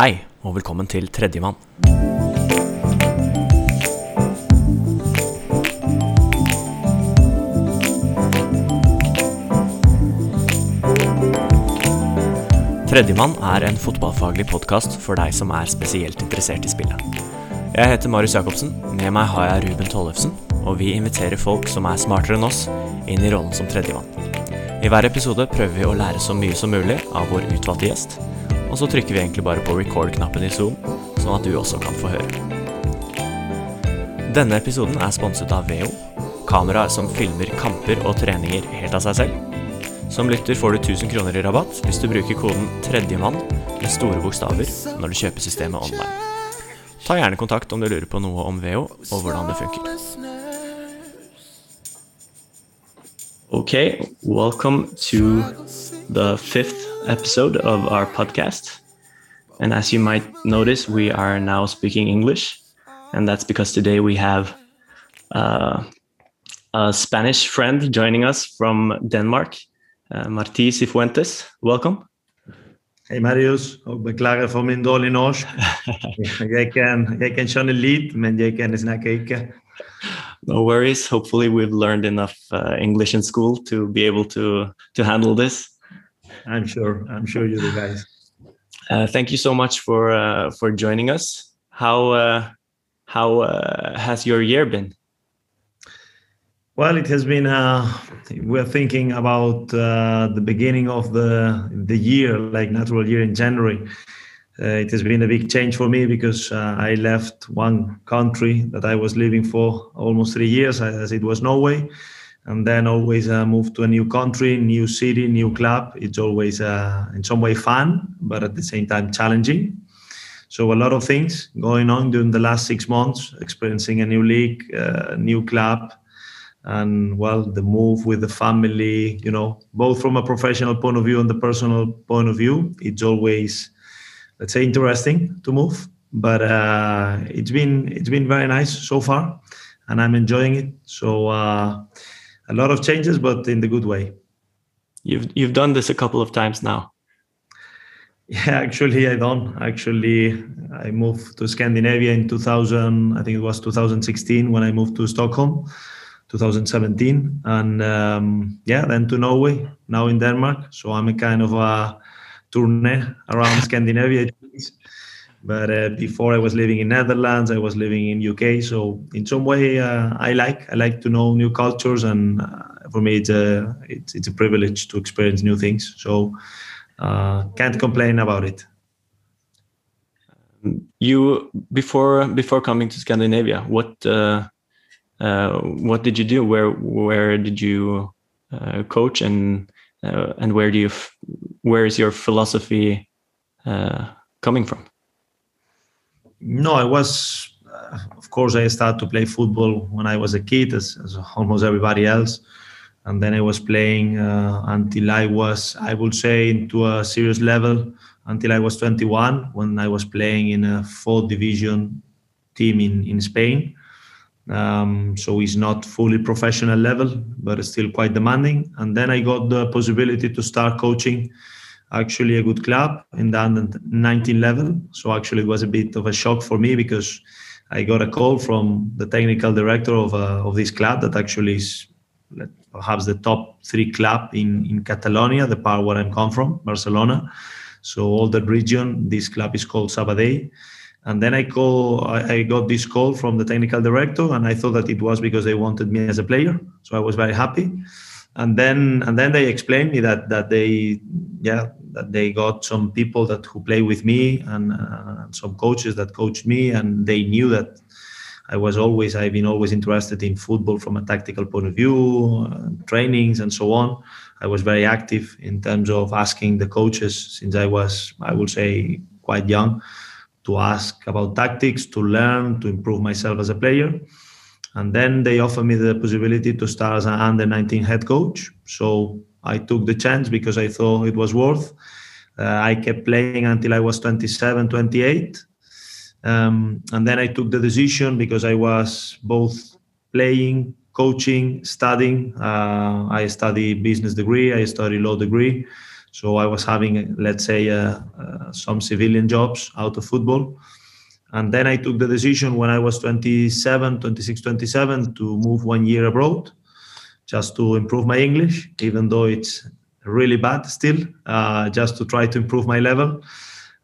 Hei, og velkommen til Tredjemann. Tredjemann er en fotballfaglig podkast for deg som er spesielt interessert i spillet. Jeg heter Marius Jacobsen, med meg har jeg Ruben Tollefsen, og vi inviterer folk som er smartere enn oss, inn i rollen som tredjemann. I hver episode prøver vi å lære så mye som mulig av vår utvalgte gjest, og så trykker vi egentlig bare på record-knappen i Zoom, sånn at du også kan få høre. Denne episoden er sponset av Veo, kameraer som filmer kamper og treninger helt av seg selv. Som lytter får du 1000 kroner i rabatt hvis du bruker koden 'tredjemann' med store bokstaver når du kjøper systemet online. Ta gjerne kontakt om du lurer på noe om Veo og hvordan det funker. Okay, welcome to the fifth episode of our podcast. And as you might notice, we are now speaking English. And that's because today we have uh, a Spanish friend joining us from Denmark, uh, Martí Cifuentes. Welcome. Hey Marius, ik beklager voor mijn dårlig norsk. jeg, kan, jeg kan skjønne litt, men jeg kan snakke ikke. No worries. Hopefully, we've learned enough uh, English in school to be able to to handle this. I'm sure. I'm sure you guys. Uh, thank you so much for uh, for joining us. How uh, how uh, has your year been? Well, it has been. Uh, we're thinking about uh, the beginning of the the year, like natural year in January. Uh, it has been a big change for me because uh, I left one country that I was living for almost three years, as it was Norway, and then always uh, moved to a new country, new city, new club. It's always uh, in some way fun, but at the same time challenging. So a lot of things going on during the last six months, experiencing a new league, uh, new club, and well, the move with the family. You know, both from a professional point of view and the personal point of view, it's always let's say interesting to move but uh, it's been it's been very nice so far and i'm enjoying it so uh, a lot of changes but in the good way. You've you've done this a couple of times now. Yeah actually i don't. Actually i moved to scandinavia in 2000 i think it was 2016 when i moved to stockholm 2017 and um, yeah then to norway now in denmark. So i'm a kind of a tournée around Scandinavia. But uh, before I was living in Netherlands, I was living in UK. So in some way, uh, I like I like to know new cultures, and uh, for me, it's a it's, it's a privilege to experience new things. So uh, can't complain about it. You before before coming to Scandinavia, what uh, what did you do? Where where did you coach and uh, and where do you where is your philosophy uh, coming from no i was uh, of course i started to play football when i was a kid as, as almost everybody else and then i was playing uh, until i was i would say into a serious level until i was 21 when i was playing in a fourth division team in, in spain um, so it's not fully professional level, but it's still quite demanding. And then I got the possibility to start coaching actually a good club in the under 19 level. So actually it was a bit of a shock for me because I got a call from the technical director of, uh, of this club that actually is perhaps the top three club in, in Catalonia, the part where I'm come from, Barcelona. So all the region, this club is called Sabadell and then I call, I got this call from the technical director, and I thought that it was because they wanted me as a player. So I was very happy. And then, and then they explained me that that they, yeah, that they got some people that who play with me and uh, some coaches that coached me, and they knew that I was always, I've been always interested in football from a tactical point of view, uh, trainings and so on. I was very active in terms of asking the coaches since I was, I would say, quite young to ask about tactics, to learn, to improve myself as a player. And then they offered me the possibility to start as an under 19 head coach. So I took the chance because I thought it was worth. Uh, I kept playing until I was 27, 28. Um, and then I took the decision because I was both playing, coaching, studying. Uh, I study business degree, I study law degree. So I was having, let's say, uh, uh, some civilian jobs out of football. And then I took the decision when I was 27, 26, 27 to move one year abroad just to improve my English, even though it's really bad still, uh, just to try to improve my level.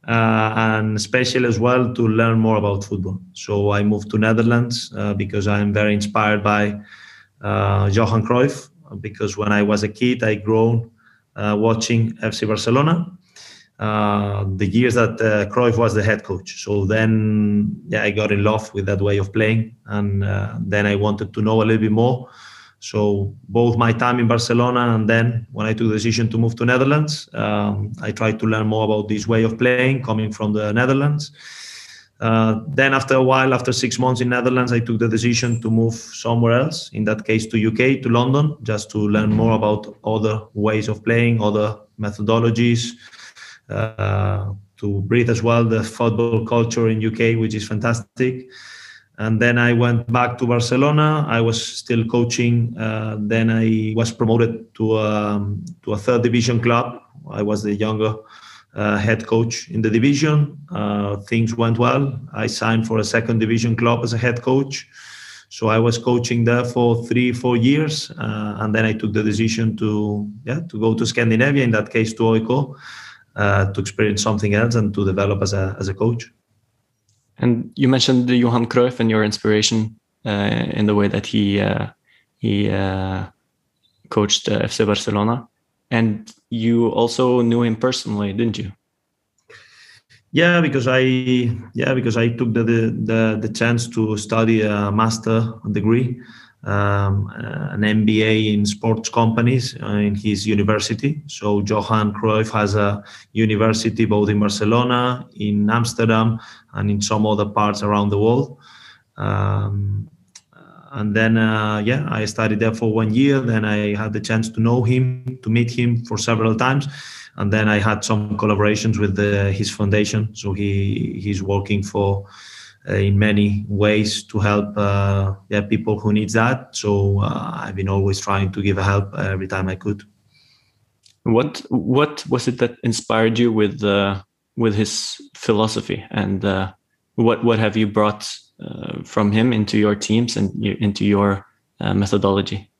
Uh, and especially as well to learn more about football. So I moved to Netherlands uh, because I'm very inspired by uh, Johan Cruyff. Because when I was a kid, I grew uh, watching FC Barcelona. Uh, the years that uh, Cruyff was the head coach. So then, yeah, I got in love with that way of playing, and then I wanted to know a little bit more. So both my time in Barcelona and then when I took the decision to move to Netherlands, um, I tried to learn more about this way of playing coming from the Netherlands. Uh, then after a while, after six months in Netherlands, I took the decision to move somewhere else. In that case, to UK, to London, just to learn more about other ways of playing, other methodologies, uh, to breathe as well the football culture in UK, which is fantastic and then I went back to Barcelona. I was still coaching. Uh, then I was promoted to um, to a third division club. I was the younger uh, head coach in the division. Uh, things went well. I signed for a second division club as a head coach. So I was coaching there for three, four years, uh, and then I took the decision to yeah to go to Scandinavia. In that case, to AIK, uh, to experience something else and to develop as a as a coach. And you mentioned Johan Cruyff and your inspiration uh, in the way that he uh, he uh, coached uh, FC Barcelona, and you also knew him personally, didn't you? Yeah, because I yeah because I took the the the chance to study a master degree um, an MBA in sports companies uh, in his university. So Johan Cruyff has a university both in Barcelona, in Amsterdam, and in some other parts around the world. Um, and then, uh, yeah, I studied there for one year. Then I had the chance to know him, to meet him for several times, and then I had some collaborations with the, his foundation. So he he's working for uh, Uh, in many ways to help uh, yeah, people who need that. So uh, I've been always trying to give a help every time I could. What what was it that inspired you with uh, with his philosophy, and uh, what what have you brought from him into your teams and into your methodology?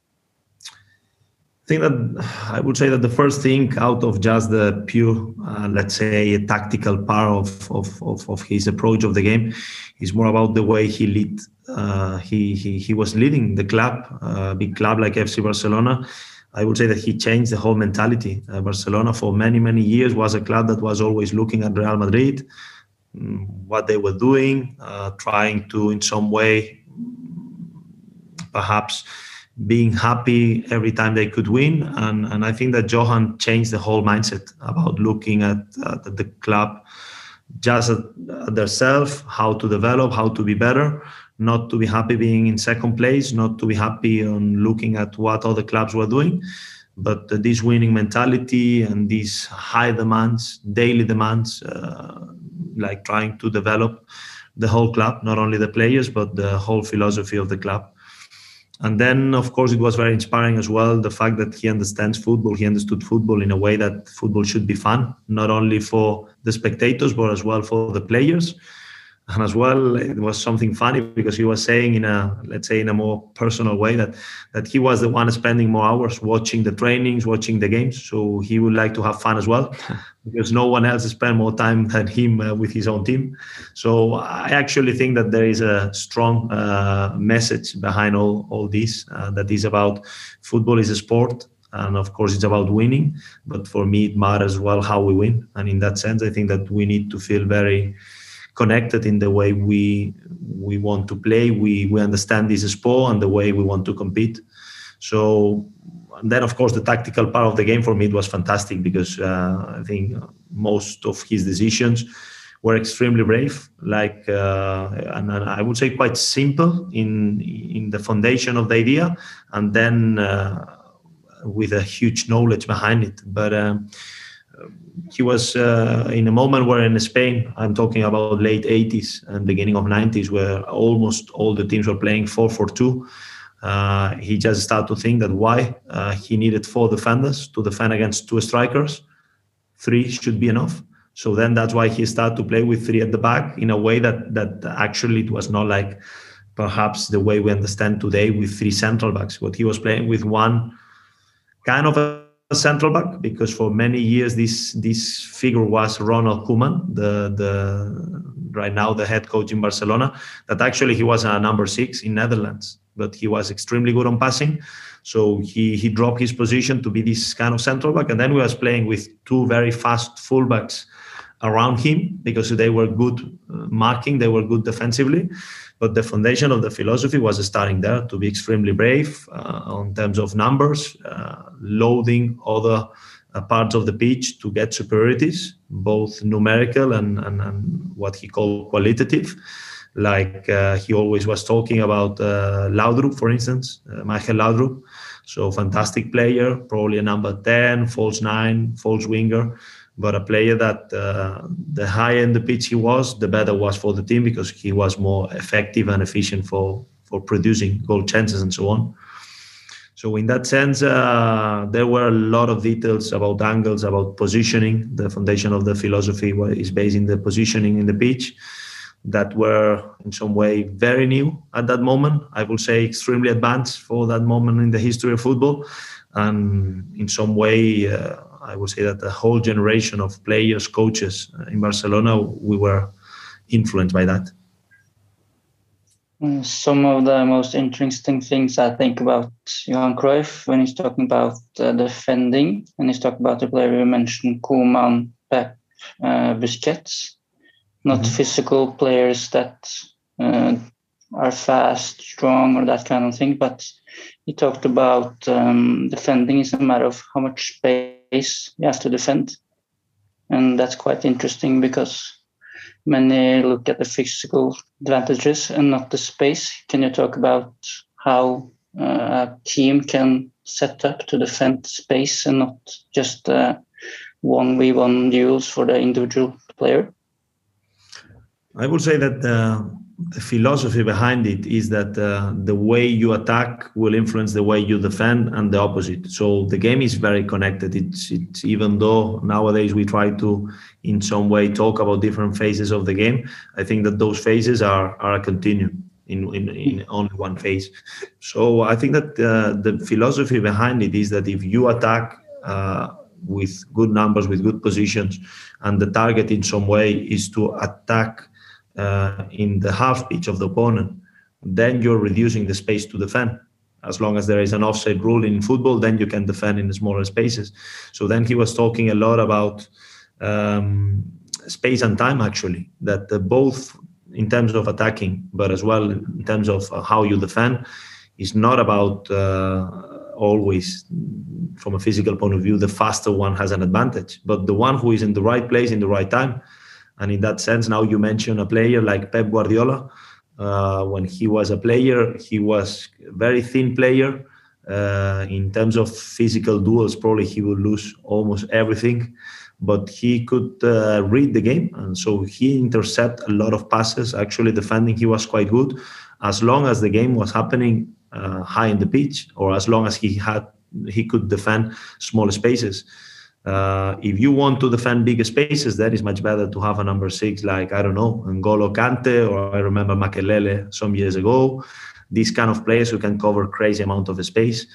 I think that I would say that the first thing out of just the pure, uh, let's say, tactical part of, of, of, of, his approach of the game is more about the way he lead. Uh, he, he, he was leading the club, a uh, big club like FC Barcelona. I would say that he changed the whole mentality. Uh, Barcelona, for many, many years, was a club that was always looking at Real Madrid, mm, what they were doing, uh, trying to, in some way, perhaps being happy every time they could win. And, and I think that Johan changed the whole mindset about looking at, at the club just at, at themselves, how to develop, how to be better, not to be happy being in second place, not to be happy on looking at what other clubs were doing. But uh, this winning mentality and these high demands, daily demands, uh, like trying to develop the whole club, not only the players, but the whole philosophy of the club and then of course it was very inspiring as well the fact that he understands football he understood football in a way that football should be fun not only for the spectators but as well for the players and as well it was something funny because he was saying in a let's say in a more personal way that that he was the one spending more hours watching the trainings watching the games. So he would like to have fun as well because no one else spent more time than him uh, with his own team. So i actually think that there is a strong uh, message behind all all this uh, that is about football is a sport. And of course it's about winning. But for me it matters well how we win. And in that sense i think that we need to feel very connected in the way we we want to play. We we understand this sport and the way we want to compete. So and then, of course, the tactical part of the game for me it was fantastic because uh, I think most of his decisions were extremely brave, like uh, and, and, I would say quite simple in in the foundation of the idea, and then uh, with a huge knowledge behind it. But um, he was uh, in a moment where in Spain, I'm talking about late 80s and beginning of 90s, where almost all the teams were playing 4 4 2. Uh, he just started to think that why uh, he needed four defenders to defend against two strikers. three should be enough. So then that's why he started to play with three at the back in a way that that actually it was not like perhaps the way we understand today with three central backs. But he was playing with one kind of a central back because for many years this this figure was Ronald Koeman, the the right now the head coach in Barcelona. That actually he was a number six in Netherlands, but he was extremely good on passing. So he he dropped his position to be this kind of central back, and then we was playing with two very fast fullbacks around him because they were good uh, marking, they were good defensively. But the foundation of the philosophy was starting there to be extremely brave uh, in terms of numbers, uh, loading other uh, parts of the pitch to get superiorities, both numerical and, and, and what he called qualitative. Like uh, he always was talking about uh, Laudrup, for instance, uh, Michael Laudrup. So fantastic player, probably a number 10, false nine, false winger but a player that uh, the higher in the pitch he was, the better was for the team because he was more effective and efficient for for producing goal chances and so on. So in that sense, uh, there were a lot of details about angles, about positioning. The foundation of the philosophy is based in the positioning in the pitch that were in some way very new at that moment. I would say extremely advanced for that moment in the history of football, and in some way. Uh, I would say that the whole generation of players, coaches uh, in Barcelona, we were influenced by that. Mm, some of the most interesting things I think about Johan Cruyff when he's talking about uh, defending, and he's talking about the player you mentioned, Koeman, Pep, uh, Busquets, not mm-hmm. physical players that uh, are fast, strong, or that kind of thing, but he talked about um, defending is a matter of how much space you have to defend. And that's quite interesting because many look at the physical advantages and not the space. Can you talk about how uh, a team can set up to defend space and not just uh, 1v1 duels for the individual player? I would say that uh, the philosophy behind it is that uh, the way you attack will influence the way you defend and the opposite. So the game is very connected. It's, it's even though nowadays we try to in some way talk about different phases of the game i think that those phases are are a continuum in, in, in only one phase. So i think that uh, the philosophy behind it is that if you attack uh, with good numbers with good positions and the target in some way is to attack uh, in the half pitch of the opponent, then you're reducing the space to defend. As long as there is an offside rule in football, then you can defend in smaller spaces. So then he was talking a lot about um, space and time, actually, that uh, both in terms of attacking, but as well in terms of how you defend, is not about uh, always from a physical point of view the faster one has an advantage but the one who is in the right place in the right time and in that sense, now you mention a player like Pep Guardiola. Uh, when he was a player, he was very thin player. Uh, in terms of physical duels, probably he would lose almost everything. But he could uh, read the game, and so he intercept a lot of passes. Actually, defending he was quite good, as long as the game was happening uh, high in the pitch, or as long as he had he could defend small spaces. Uh, if you want to defend big spaces, that is much better to have a number six like I don't know N'Golo Kante or I remember Makelele some years ago. These kind of players who can cover crazy amount of space.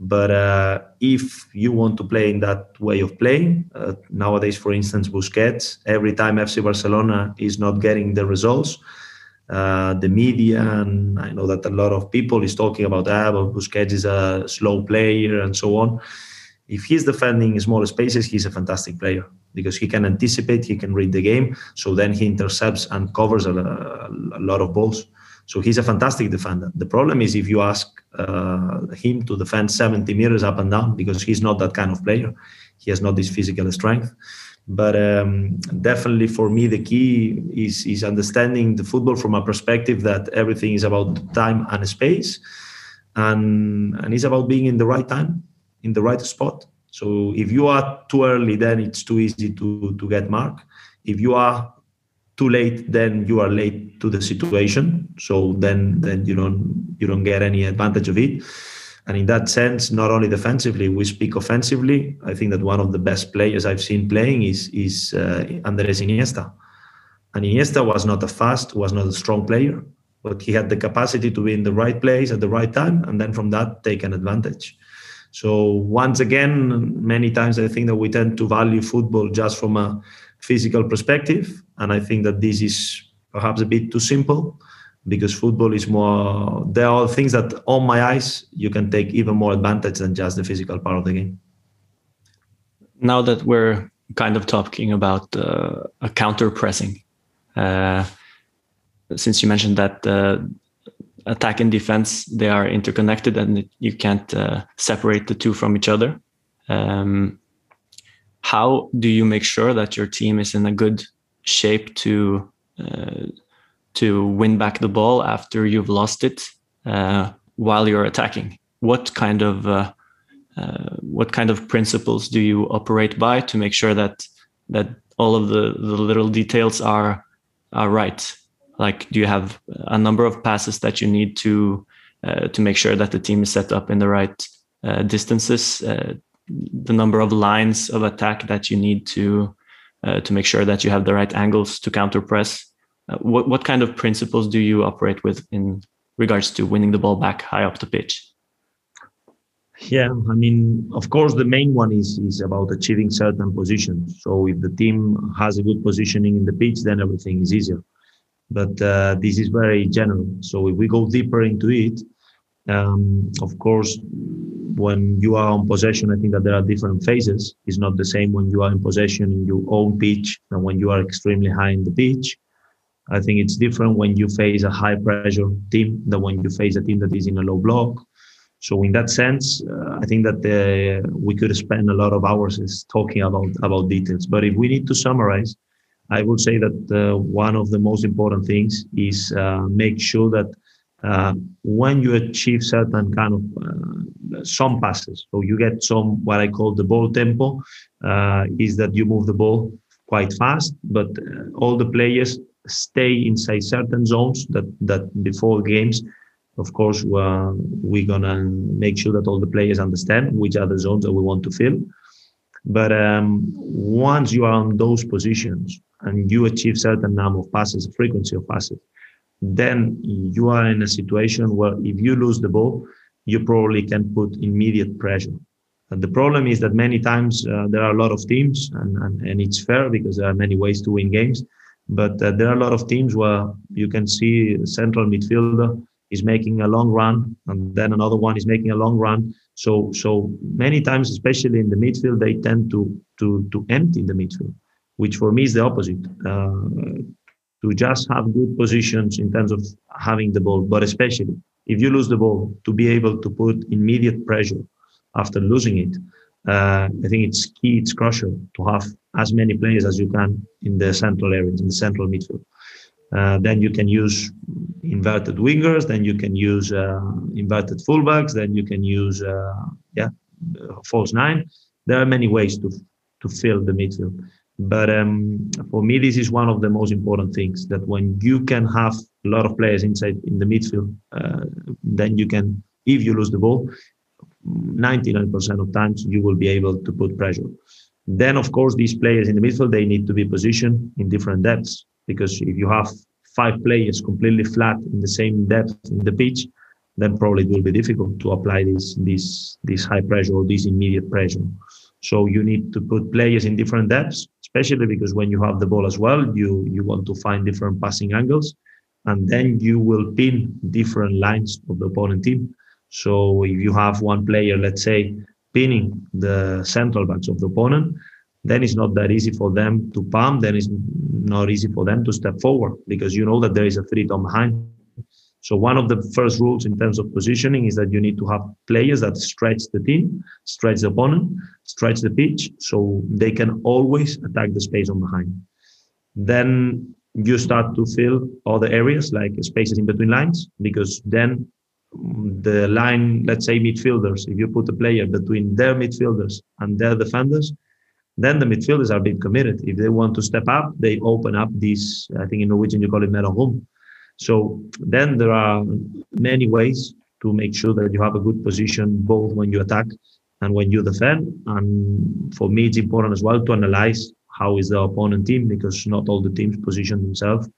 But uh, if you want to play in that way of playing, uh, nowadays, for instance, Busquets, every time FC Barcelona is not getting the results, uh, the media and I know that a lot of people is talking about that, ah, but Busquets is a slow player and so on if he's defending smaller spaces, he's a fantastic player because he can anticipate, he can read the game. So then he intercepts and covers a, a lot of balls. So he's a fantastic defender. The problem is if you ask uh, him to defend 70 meters up and down because he's not that kind of player. He has not this physical strength. But um, definitely for me, the key is, is understanding the football from a perspective that everything is about time and space. And, and it's about being in the right time in the right spot. So if you are too early, then it's too easy to to get mark. If you are too late, then you are late to the situation. So then then you don't you don't get any advantage of it. and in that sense, not only defensively, we speak offensively. I think that one of the best players I've seen playing is is uh, Andres Iniesta. And Iniesta was not a fast, was not a strong player, but he had the capacity to be in the right place at the right time, and then from that take an advantage. So once again, many times I think that we tend to value football just from a physical perspective, and I think that this is perhaps a bit too simple because football is more there are things that on my eyes you can take even more advantage than just the physical part of the game. Now that we're kind of talking about uh, a counter pressing uh, since you mentioned that uh, attack and defense they are interconnected and you can't uh, separate the two from each other um, how do you make sure that your team is in a good shape to uh, to win back the ball after you've lost it uh, while you're attacking? What kind of uh, uh, what kind of principles do you operate by to make sure that that all of the, the little details are are right? Like, do you have a number of passes that you need to uh, to make sure that the team is set up in the right uh, distances? Uh, the number of lines of attack that you need to to make sure that you have the right angles to counter press uh, what what kind of principles do you operate with in regards to winning the ball back high up the pitch? Yeah, I mean, of course, the main one is is about achieving certain positions. So if the team has a good positioning in the pitch, then everything is easier. But uh, this is very general. So if we go deeper into it, um, of course, when you are on possession, I think that there are different phases. It's not the same when you are in possession in your own pitch and when you are extremely high in the pitch. I think it's different when you face a high pressure team than when you face a team that is in a low block. So in that sense, uh, I think that uh, we could spend a lot of hours talking about about details. But if we need to summarize, I would say that uh, one of the most important things is uh, make sure that uh, when you achieve certain kind of uh, some passes, so you get some what I call the ball tempo, is that you move the ball quite fast, but all the players stay inside certain zones that that before games of course uh, we're gonna make sure that all the players understand which are the zones that we want to fill but um, once you are on those positions and you achieve certain number of passes frequency of passes then you are in a situation where if you lose the ball you probably can put immediate pressure and the problem is that many times uh, there are a lot of teams and, and, and it's fair because there are many ways to win games but uh, there are a lot of teams where you can see central midfielder is making a long run, and then another one is making a long run. So so many times, especially in the midfield, they tend to to to empty the midfield, which for me is the opposite. Uh, to just have good positions in terms of having the ball, but especially if you lose the ball, to be able to put immediate pressure after losing it. Uh, I think it's key, it's crucial to have as many players as you can in the central area, in the central midfield. Uh, then you can use inverted wingers. Then you can use uh, inverted fullbacks. Then you can use uh, yeah false nine. There are many ways to to fill the midfield. But um, for me, this is one of the most important things. That when you can have a lot of players inside in the midfield, uh, then you can, if you lose the ball, 99% of times you will be able to put pressure. Then, of course, these players in the midfield, they need to be positioned in different depths because if you have five players completely flat in the same depth in the pitch, then probably it will be difficult to apply this, this, this high pressure or this immediate pressure. So you need to put players in different depths, especially because when you have the ball as well, you, you want to find different passing angles and then you will pin different lines of the opponent team. So if you have one player, let's say, pinning the central backs of the opponent, then it's not that easy for them to pump. Then it's not easy for them to step forward because you know that there is a threat on behind. So one of the first rules in terms of positioning is that you need to have players that stretch the team, stretch the opponent, stretch the pitch, so they can always attack the space on behind. Then you start to fill other areas like spaces in between lines because then the line, let's say midfielders, if you put a player between their midfielders and their defenders, then the midfielders are being committed. If they want to step up, they open up these, I think in Norwegian you call it mellemrum. So then there are many ways to make sure that you have a good position both when you attack and when you defend. And for me, it's important as well to analyze how is the opponent team because not all the teams position themselves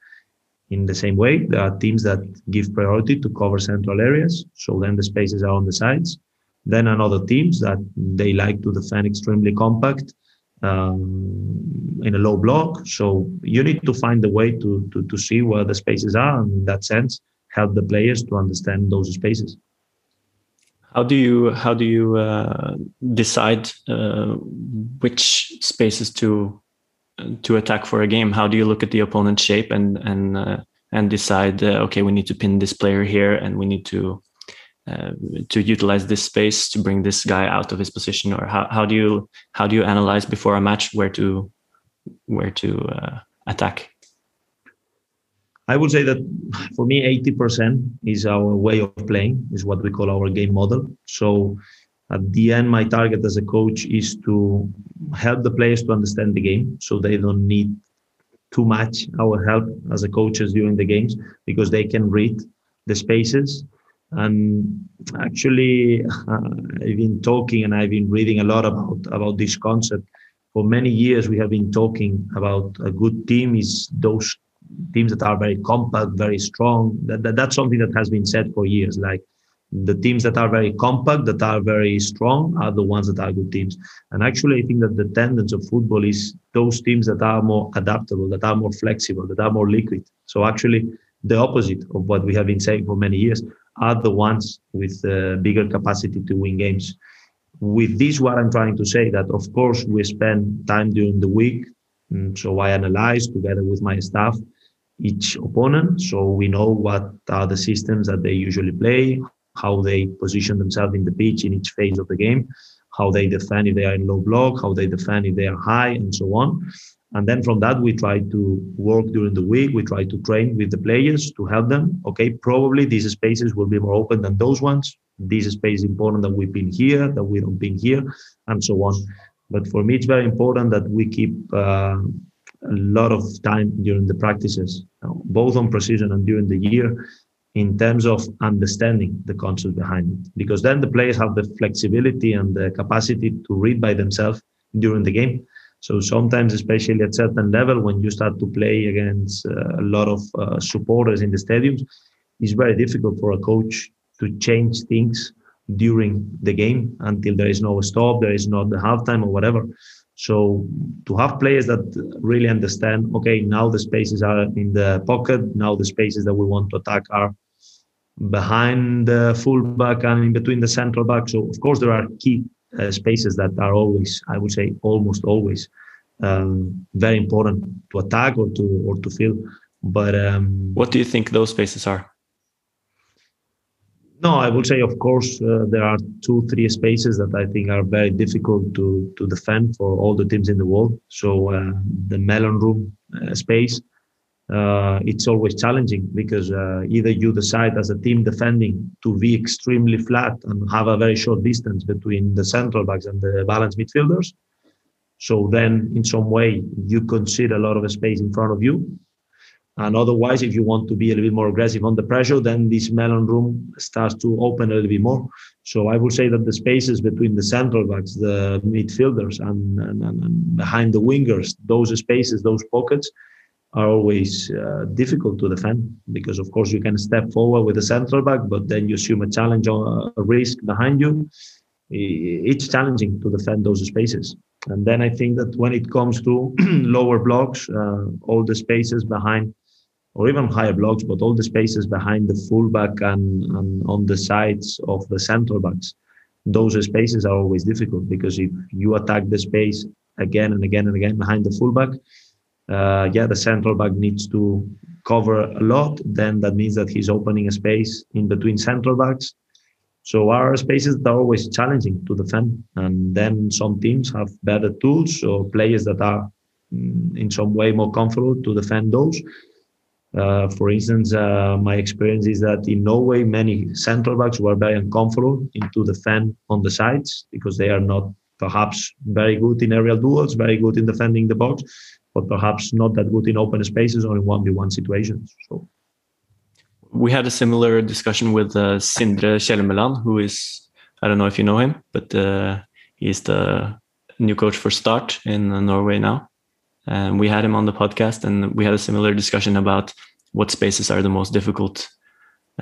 in the same way. There are teams that give priority to cover central areas, so then the spaces are on the sides. Then another teams that they like to defend extremely compact um, in a low block. So you need to find a way to, to, to see where the spaces are, and in that sense, help the players to understand those spaces. How do you how do you uh, decide uh, which spaces to to attack for a game? How do you look at the opponent's shape and and uh, and decide uh, okay we need to pin this player here and we need to uh, to utilize this space to bring this guy out of his position or how, how do you how do you analyze before a match where to where to uh, attack? I would say that for me, 80% is our way of playing, is what we call our game model. So at the end, my target as a coach is to help the players to understand the game so they don't need too much our help as a coaches during the games because they can read the spaces. And actually, uh, I've been talking and I've been reading a lot about, about this concept. For many years, we have been talking about a good team is those teams that are very compact, very strong. That, that, that's something that has been said for years. Like the teams that are very compact, that are very strong, are the ones that are good teams. And actually, I think that the tendency of football is those teams that are more adaptable, that are more flexible, that are more liquid. So actually, the opposite of what we have been saying for many years are the ones with uh, bigger capacity to win games. With this, what I'm trying to say that of course we spend time during the week. Mm, so I analyze together with my staff each opponent. So we know what are the systems that they usually play, how they position themselves in the pitch in each phase of the game, how they defend if they are in low block, how they defend if they are high, and so on. And then from that, we try to work during the week. We try to train with the players to help them. Okay, probably these spaces will be more open than those ones. This space is important that we've been here, that we don't been here, and so on. But for me, it's very important that we keep uh, a lot of time during the practices, both on precision and during the year, in terms of understanding the concept behind it. Because then the players have the flexibility and the capacity to read by themselves during the game. So sometimes, especially at certain level, when you start to play against uh, a lot of uh, supporters in the stadiums, it's very difficult for a coach to change things during the game until there is no stop, there is not the halftime or whatever. So to have players that really understand, okay, now the spaces are in the pocket, now the spaces that we want to attack are behind the fullback and in between the central back. So of course there are key spaces that are always, I would say, almost always um, very important to attack or to or to fill. But um, what do you think those spaces are? No, I would say, of course, uh, there are two, three spaces that I think are very difficult to to defend for all the teams in the world. So uh, the mellemrum uh, space, uh, it's always challenging because uh, either you decide as a team defending to be extremely flat and have a very short distance between the central backs and the balanced midfielders. So then, in some way, you concede a lot of space in front of you, and otherwise, if you want to be a little bit more aggressive on the pressure, then this mellemrum starts to open a little bit more. So I would say that the spaces between the central backs, the midfielders, and, and, and behind the wingers, those spaces, those pockets, are always uh, difficult to defend because, of course, you can step forward with the central back, but then you assume a challenge or a risk behind you. It's challenging to defend those spaces. And then I think that when it comes to lower blocks, uh, all the spaces behind or even higher blocks, but all the spaces behind the fullback and, and on the sides of the central backs, those spaces are always difficult because if you attack the space again and again and again behind the fullback, uh, yeah, the central back needs to cover a lot. Then that means that he's opening a space in between central backs. So our spaces are always challenging to defend. And then some teams have better tools or players that are mm, in some way more comfortable to defend those. Uh, for instance, uh, my experience is that in Norway, many central backs were very uncomfortable into defend on the sides because they are not perhaps very good in aerial duels, very good in defending the box, but perhaps not that good in open spaces or in 1v1 situations. So, we had a similar discussion with uh, Sindre Tjelmeland, who is I don't know if you know him, but uh, he's the new coach for Start in Norway now. And we had him on the podcast, and we had a similar discussion about what spaces are the most difficult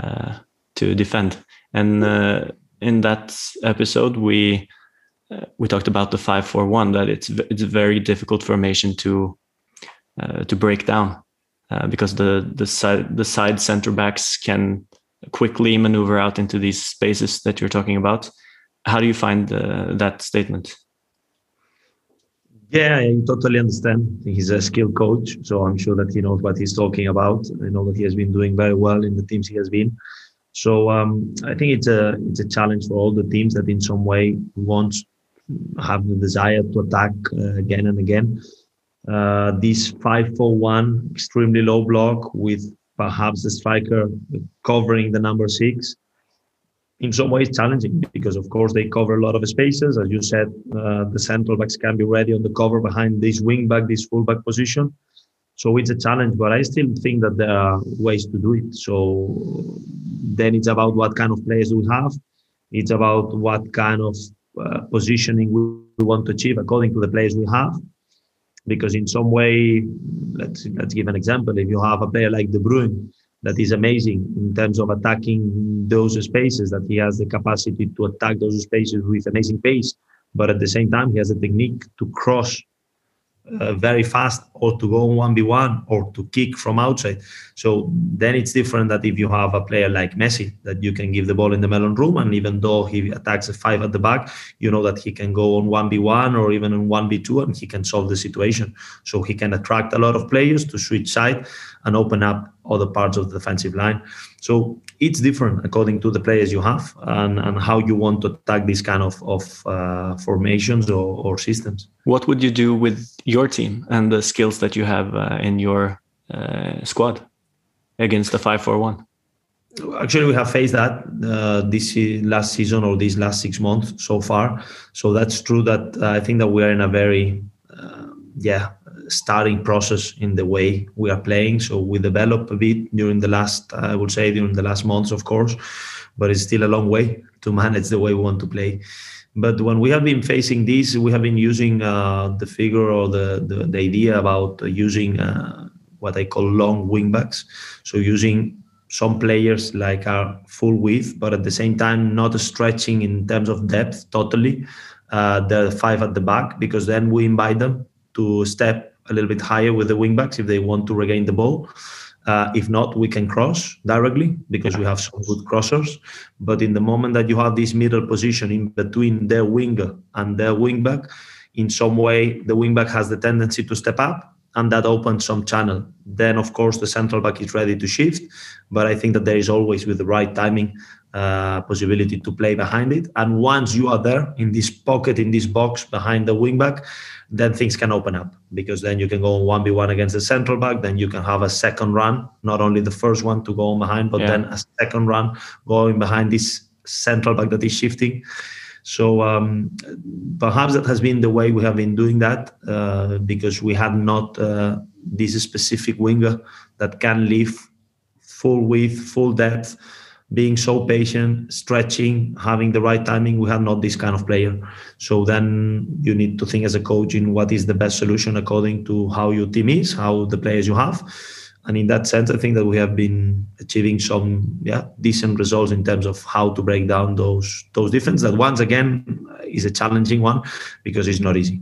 uh, to defend. And uh, in that episode, we uh, we talked about the five four one that it's it's a very difficult formation to uh, to break down uh, because the the side the side center backs can quickly maneuver out into these spaces that you're talking about. How do you find uh, that statement? Yeah, I totally understand. He's a skilled coach, so I'm sure that he knows what he's talking about. I know that he has been doing very well in the teams he has been. So um, I think it's a it's a challenge for all the teams that in some way want have the desire to attack uh, again and again. Uh, this 5-4-1 extremely low block with perhaps the striker covering the number six. In some ways challenging because of course they cover a lot of spaces. As you said uh, the central backs can be ready on the cover behind this wing back this full back position. So it's a challenge but i still think that there are ways to do it. So then it's about what kind of players we have. It's about what kind of uh, positioning we want to achieve according to the players we have because in some way let's let's give an example if you have a player like de bruyne that is amazing in terms of attacking those spaces, that he has the capacity to attack those spaces with amazing pace. But at the same time, he has a technique to cross uh, very fast or to go 1v1 or to kick from outside. So then it's different that if you have a player like Messi that you can give the ball in the mellemrum and even though he attacks a five at the back, you know that he can go on 1v1 or even on 1v2 and he can solve the situation. So he can attract a lot of players to switch side and open up other parts of the defensive line. So it's different according to the players you have and, and how you want to attack these kind of, of uh, formations or, or, systems. What would you do with your team and the skills that you have uh, in your uh, squad against the 541? Actually, we have faced that uh, this last season or these last six months so far. So that's true that uh, I think that we are in a very, uh, yeah, starting process in the way we are playing. So we developed a bit during the last, I would say, during the last months, of course, but it's still a long way to manage the way we want to play. But when we have been facing this, we have been using uh, the figure or the, the, the idea about using uh, what I call long wingbacks. So using some players like are full width, but at the same time not stretching in terms of depth totally. Uh, the five at the back because then we invite them to step a little bit higher with the wingbacks if they want to regain the ball. Uh, if not, we can cross directly because we have some good crossers. But in the moment that you have this middle position in between their winger and their wingback, in some way the wingback has the tendency to step up and that opens some channel. Then, of course, the central back is ready to shift. But I think that there is always, with the right timing, uh, possibility to play behind it. And once you are there in this pocket, in this box behind the wingback, then things can open up because then you can go on 1v1 against the central back. Then you can have a second run, not only the first one to go on behind, but yeah. then a second run going behind this central back that is shifting. So um, perhaps that has been the way we have been doing that uh, because we had not uh, this specific winger that can leave full width, full depth being so patient, stretching, having the right timing. We have not this kind of player. So then you need to think as a coach in what is the best solution according to how your team is, how the players you have. And in that sense, I think that we have been achieving some yeah decent results in terms of how to break down those those differences. That once again is a challenging one because it's not easy.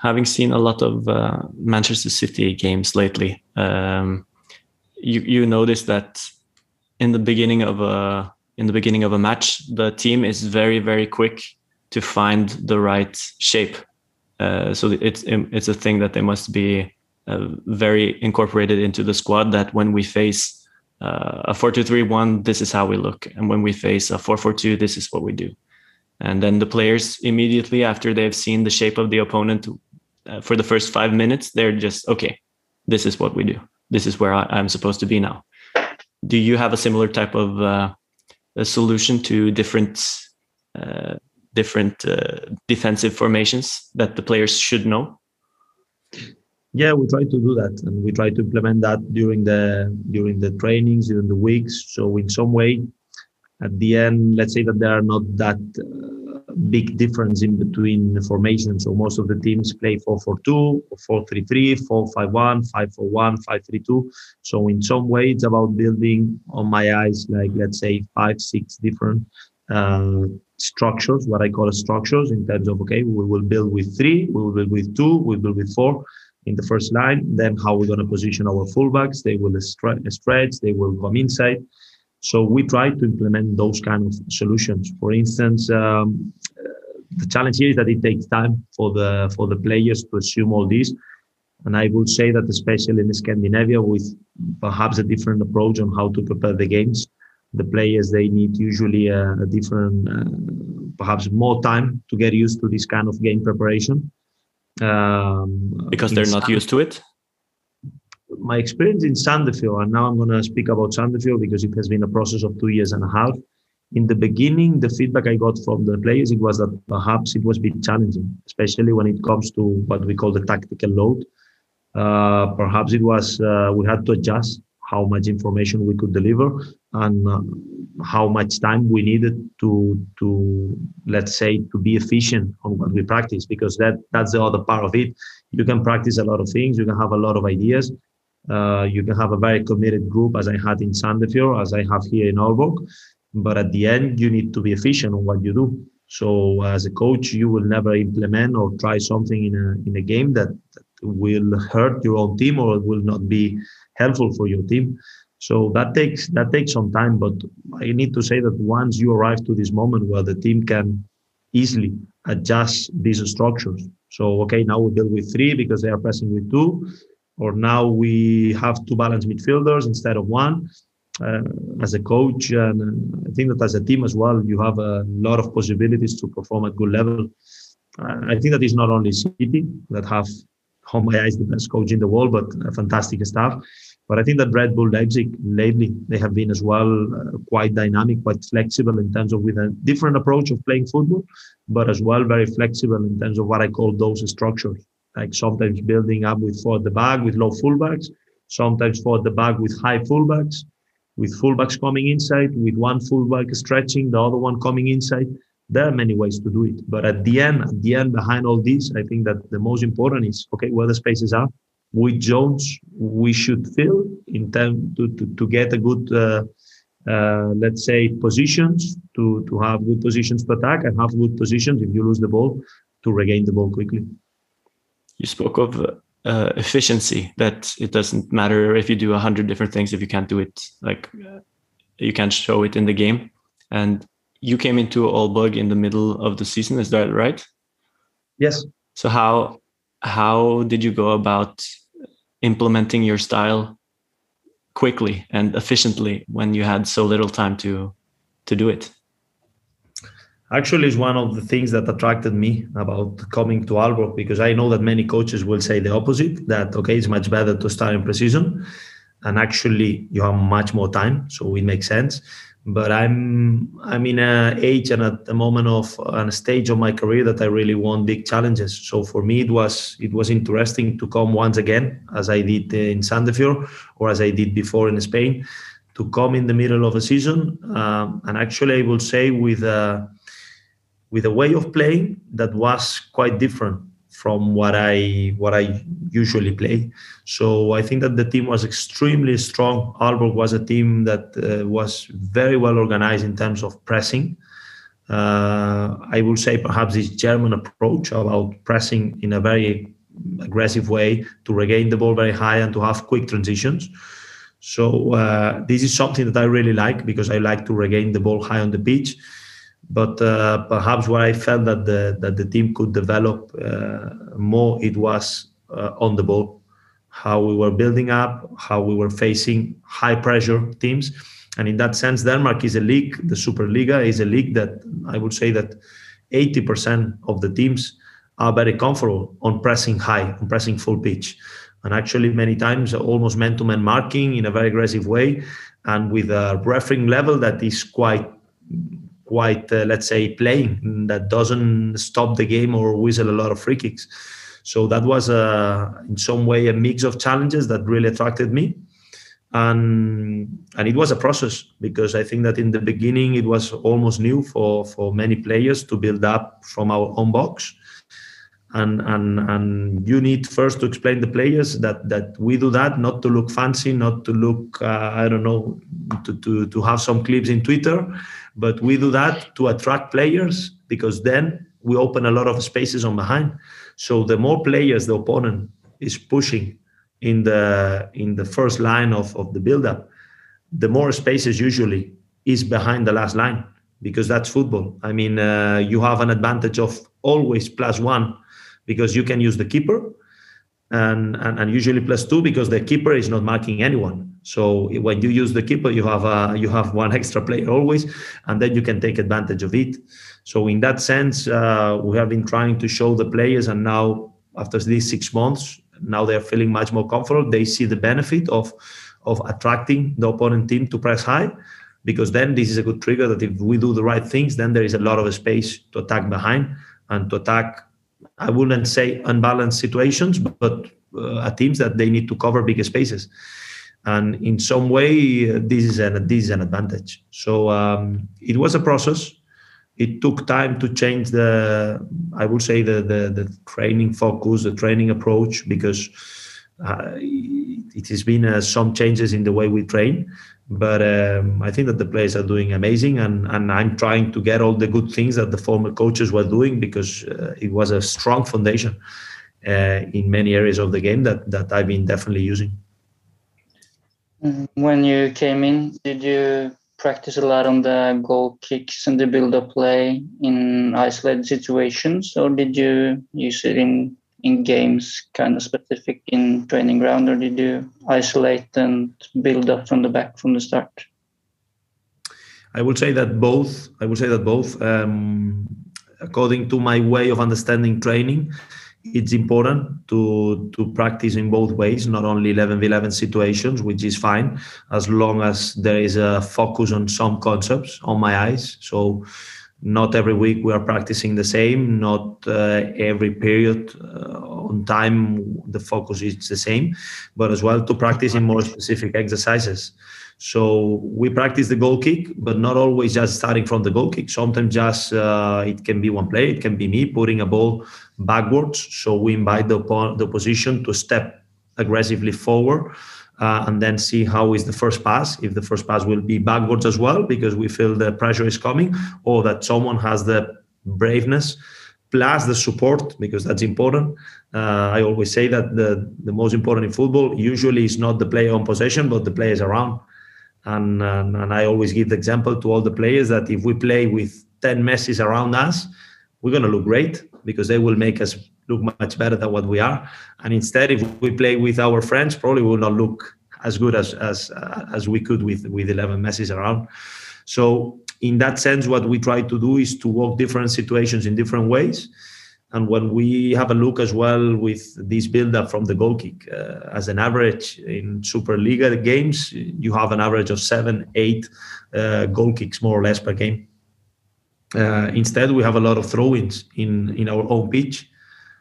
Having seen a lot of uh, Manchester City games lately, um, you you notice that in the beginning of a in the beginning of a match, the team is very very quick to find the right shape. Uh, so it's it's a thing that they must be uh, very incorporated into the squad. That when we face uh, a four two three one, this is how we look, and when we face a four four two, this is what we do. And then the players immediately after they've seen the shape of the opponent uh, for the first five minutes, they're just okay. This is what we do. This is where I, I'm supposed to be now do you have a similar type of uh, solution to different uh, different uh, defensive formations that the players should know? Yeah, we try to do that, and we try to implement that during the during the trainings, during the weeks. So in some way, at the end, let's say that there are not that uh, big difference in between the formations. So most of the teams play 4-4-2, 4-3-3, 4-5-1, 5-4-1, 5-3-2. So in some way, it's about building, on my eyes, like let's say five, six different uh, structures, what I call structures, in terms of okay, we will build with three, we will build with two, we will build with four in the first line. Then how we're going to position our fullbacks? They will stretch, they will come inside. So we try to implement those kind of solutions. For instance, um, the challenge here is that it takes time for the for the players to assume all this. And I would say that especially in Scandinavia, with perhaps a different approach on how to prepare the games, the players they need usually a, a different, uh, perhaps more time to get used to this kind of game preparation. Um, because they're not used to it. My experience in Sandefjord, and now I'm going to speak about Sandefjord because it has been a process of two years and a half. In the beginning, the feedback I got from the players it was that perhaps it was a bit challenging, especially when it comes to what we call the tactical load. Uh, perhaps it was uh, we had to adjust how much information we could deliver and uh, how much time we needed to to let's say to be efficient on what we practice because that that's the other part of it you can practice a lot of things you can have a lot of ideas uh, you can have a very committed group as i had in sandefjord as i have here in Aalborg but at the end you need to be efficient on what you do so as a coach you will never implement or try something in a in a game that, that will hurt your own team or will not be helpful for your team. So that takes that takes some time, but I need to say that once you arrive to this moment where the team can easily adjust these structures. So okay, now we build with three because they are pressing with two, or now we have two balanced midfielders instead of one. Uh, as a coach, and uh, I think that as a team as well, you have a lot of possibilities to perform at good level. Uh, I think that is not only City that have, on my eyes, the best coach in the world, but a fantastic staff. But I think that Red Bull Leipzig lately they have been as well uh, quite dynamic, quite flexible in terms of with a different approach of playing football, but as well very flexible in terms of what I call those structures. Like sometimes building up with four at the back with low fullbacks, sometimes four at the back with high fullbacks, with fullbacks coming inside, with one fullback stretching, the other one coming inside. There are many ways to do it. But at the end, at the end, behind all this, I think that the most important is okay, where the spaces are, which zones we should fill in time to, to, to get a good uh, uh, let's say positions to to have good positions to attack and have good positions if you lose the ball to regain the ball quickly you spoke of uh, efficiency that it doesn't matter if you do a hundred different things if you can't do it like you can't show it in the game. And you came into Aalborg in the middle of the season is that right? Yes. So how how did you go about implementing your style quickly and efficiently when you had so little time to to do it actually is one of the things that attracted me about coming to Aalborg because I know that many coaches will say the opposite that okay it's much better to start in preseason and actually you have much more time so it makes sense. But I'm I'm in a age and at the moment of a stage of my career that I really want big challenges. So for me, it was it was interesting to come once again, as I did in Sandefjord or as I did before in Spain, to come in the middle of a season. Um, and actually I will say with a with a way of playing that was quite different from what I what I usually play. So I think that the team was extremely strong. Aalborg was a team that uh, was very well organized in terms of pressing. Uh, I would say perhaps this German approach about pressing in a very aggressive way to regain the ball very high and to have quick transitions. So uh, this is something that I really like because I like to regain the ball high on the pitch but uh, perhaps where I felt that the that the team could develop uh, more, it was uh, on the ball, how we were building up, how we were facing high pressure teams, and in that sense, Denmark is a league. The Superliga is a league that I would say that 80% of the teams are very comfortable on pressing high, on pressing full pitch, and actually many times almost man-to-man marking in a very aggressive way, and with a refereeing level that is quite quite, uh, let's say, playing that doesn't stop the game or whistle a lot of free kicks. So that was a, in some way a mix of challenges that really attracted me. And and it was a process because I think that in the beginning it was almost new for for many players to build up from our own box, and and and you need first to explain the players that that we do that not to look fancy, not to look uh, I don't know to, to to have some clips in Twitter, but we do that to attract players because then we open a lot of spaces on behind. So the more players the opponent is pushing in the in the first line of, of the build-up, the more spaces usually is behind the last line because that's football. I mean, uh, you have an advantage of always plus one because you can use the keeper, and, and and usually plus two because the keeper is not marking anyone. So when you use the keeper, you have a you have one extra player always, and then you can take advantage of it. So in that sense, uh, we have been trying to show the players, and now after these six months, now they're feeling much more comfortable. They see the benefit of of attracting the opponent team to press high, because then this is a good trigger that if we do the right things, then there is a lot of space to attack behind and to attack. I wouldn't say unbalanced situations, but uh, teams that they need to cover bigger spaces. And in some way, uh, this is an this is an advantage. So um, it was a process it took time to change the i would say the the, the training focus the training approach because uh, it has been uh, some changes in the way we train but um, i think that the players are doing amazing and, and i'm trying to get all the good things that the former coaches were doing because uh, it was a strong foundation uh, in many areas of the game that, that i've been definitely using. When you came in did you practice a lot on the goal kicks and the build-up play in isolated situations, or did you use it in in games, kind of specific in training ground, or did you isolate and build up from the back from the start? I would say that both. I would say that both. Um, according to my way of understanding training, it's important to to practice in both ways not only 11 v 11 situations which is fine as long as there is a focus on some concepts on my eyes so not every week we are practicing the same not uh, every period uh, on time the focus is the same but as well to practice in more specific exercises so we practice the goal kick, but not always just starting from the goal kick. Sometimes just uh, it can be one player, it can be me putting a ball backwards. So we invite the, the opposition to step aggressively forward uh, and then see how is the first pass. If the first pass will be backwards as well, because we feel the pressure is coming, or that someone has the braveness plus the support because that's important. Uh, I always say that the, the most important in football usually is not the player on possession, but the players around. And, and, and I always give the example to all the players that if we play with 10 Messis around us, we're going to look great because they will make us look much better than what we are. And instead, if we play with our friends, probably will not look as good as as uh, as we could with with 11 Messis around. So in that sense, what we try to do is to work different situations in different ways and when we have a look as well with this build up from the goal kick, uh, as an average in Superliga games, you have an average of seven, eight uh, goal kicks more or less per game. Uh, instead, we have a lot of throw ins in, in our own pitch.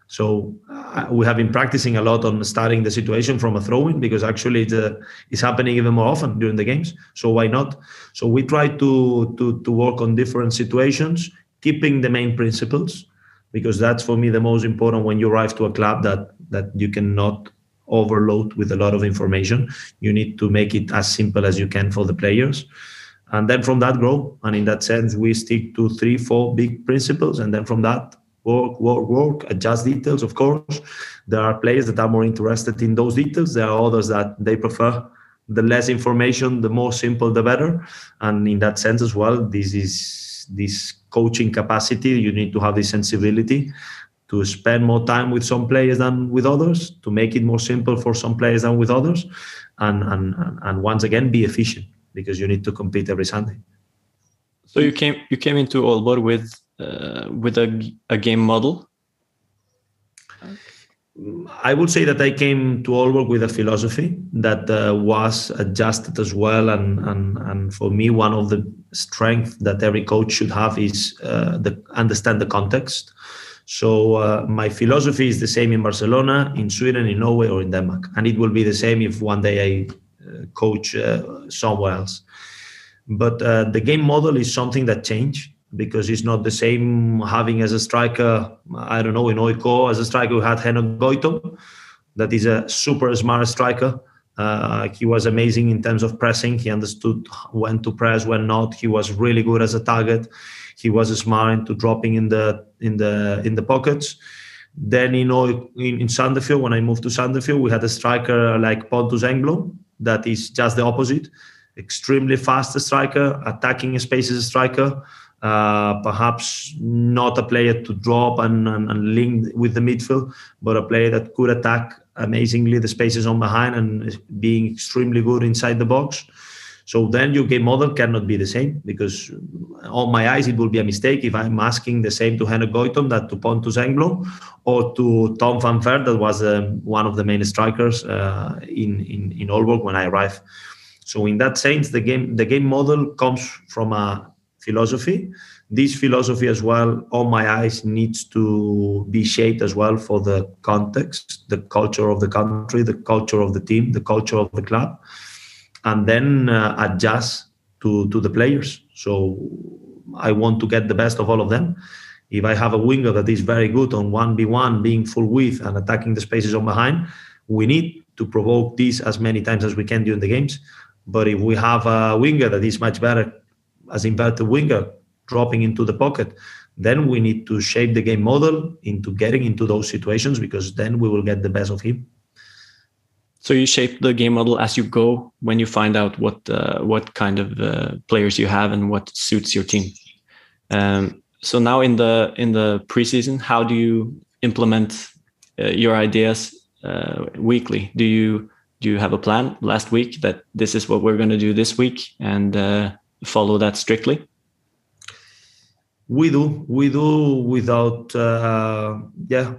So uh, we have been practicing a lot on starting the situation from a throw in because actually it's, uh, it's happening even more often during the games. So why not? So we try to, to, to work on different situations, keeping the main principles because that's for me the most important when you arrive to a club that that you cannot overload with a lot of information you need to make it as simple as you can for the players and then from that grow and in that sense we stick to three four big principles and then from that work work work adjust details of course there are players that are more interested in those details there are others that they prefer the less information the more simple the better and in that sense as well this is this coaching capacity. You need to have the sensibility to spend more time with some players than with others, to make it more simple for some players than with others, and and and once again be efficient because you need to compete every Sunday. So you came you came into Aalborg with uh, with a, a game model I would say that I came to Aalborg with a philosophy that uh, was adjusted as well, and, and and for me, one of the strengths that every coach should have is uh, the understand the context. So uh, my philosophy is the same in Barcelona, in Sweden, in Norway, or in Denmark, and it will be the same if one day I uh, coach uh, somewhere else. But uh, the game model is something that changed because it's not the same having as a striker. I don't know in AIK as a striker we had Henok Goitom, that is a super smart striker. Uh, he was amazing in terms of pressing. He understood when to press, when not. He was really good as a target he was smart into dropping in the in the in the pockets. Then you know in, in Sandefjord, when I moved to Sandefjord, we had a striker like Pontus Engblom that is just the opposite, extremely fast striker, attacking spaces striker. Uh, perhaps not a player to drop and, and, and, link with the midfield, but a player that could attack amazingly the spaces on behind and being extremely good inside the box. So then your game model cannot be the same because on my eyes it will be a mistake if I'm asking the same to Henok Goitom that to Pontus Engblom or to Tom van Weert that was um, one of the main strikers uh, in, in in Aalborg when I arrived. So in that sense, the game the game model comes from a philosophy. This philosophy as well, on my eyes, needs to be shaped as well for the context, the culture of the country, the culture of the team, the culture of the club and then uh, adjust to to the players. So I want to get the best of all of them. If I have a winger that is very good on one v one, being full width and attacking the spaces on behind, we need to provoke this as many times as we can during the games. But if we have a winger that is much better as inverted winger dropping into the pocket, then we need to shape the game model into getting into those situations because then we will get the best of him. So you shape the game model as you go when you find out what uh, what kind of uh, players you have and what suits your team. Um, so now in the in the preseason, how do you implement uh, your ideas uh, weekly? Do you do you have a plan last week that this is what we're going to do this week and uh, follow that strictly? We do. We do without uh, yeah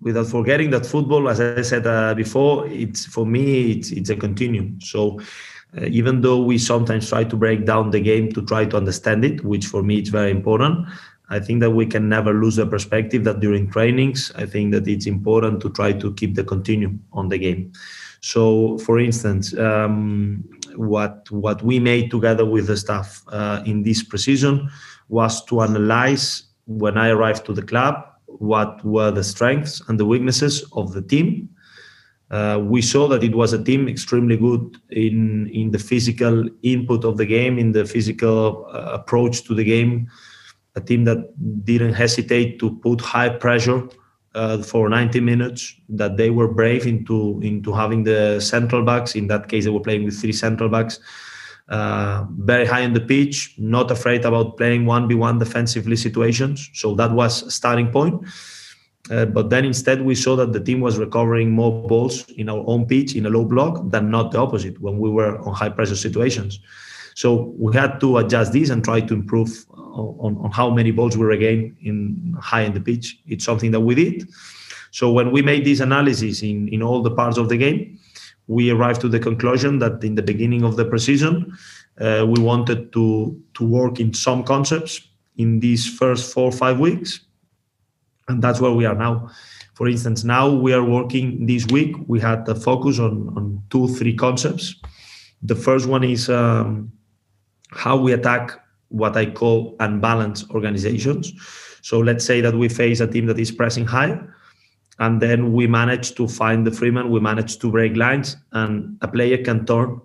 without forgetting that football, as I said uh, before, it's for me it's it's a continuum. So uh, even though we sometimes try to break down the game to try to understand it, which for me it's very important, I think that we can never lose the perspective that during trainings, I think that it's important to try to keep the continuum on the game. So, for instance, um, what what we made together with the staff uh, in this preseason was to analyze when I arrived to the club what were the strengths and the weaknesses of the team. Uh, we saw that it was a team extremely good in in the physical input of the game, in the physical uh, approach to the game. A team that didn't hesitate to put high pressure uh, for 90 minutes. That they were brave into into having the central backs. In that case, they were playing with three central backs uh, very high on the pitch, not afraid about playing 1v1 defensively situations. So that was a starting point. Uh, but then instead, we saw that the team was recovering more balls in our own pitch in a low block than not the opposite when we were on high pressure situations. So we had to adjust this and try to improve on, on how many balls we regain in high in the pitch. It's something that we did. So when we made this analysis in, in all the parts of the game, we arrived to the conclusion that in the beginning of the preseason, uh, we wanted to to work in some concepts in these first four or five weeks, and that's where we are now. For instance, now we are working this week. We had the focus on on two three concepts. The first one is um, how we attack what I call unbalanced organizations. So let's say that we face a team that is pressing high and then we manage to find the freeman we manage to break lines and a player can turn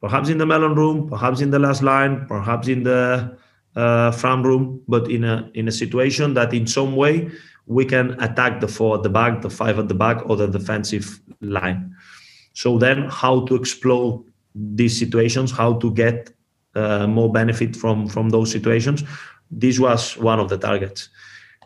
perhaps in the mellemrum perhaps in the last line perhaps in the uh, front room but in a in a situation that in some way we can attack the four at the back the five at the back or the defensive line so then how to explode these situations how to get uh, more benefit from from those situations this was one of the targets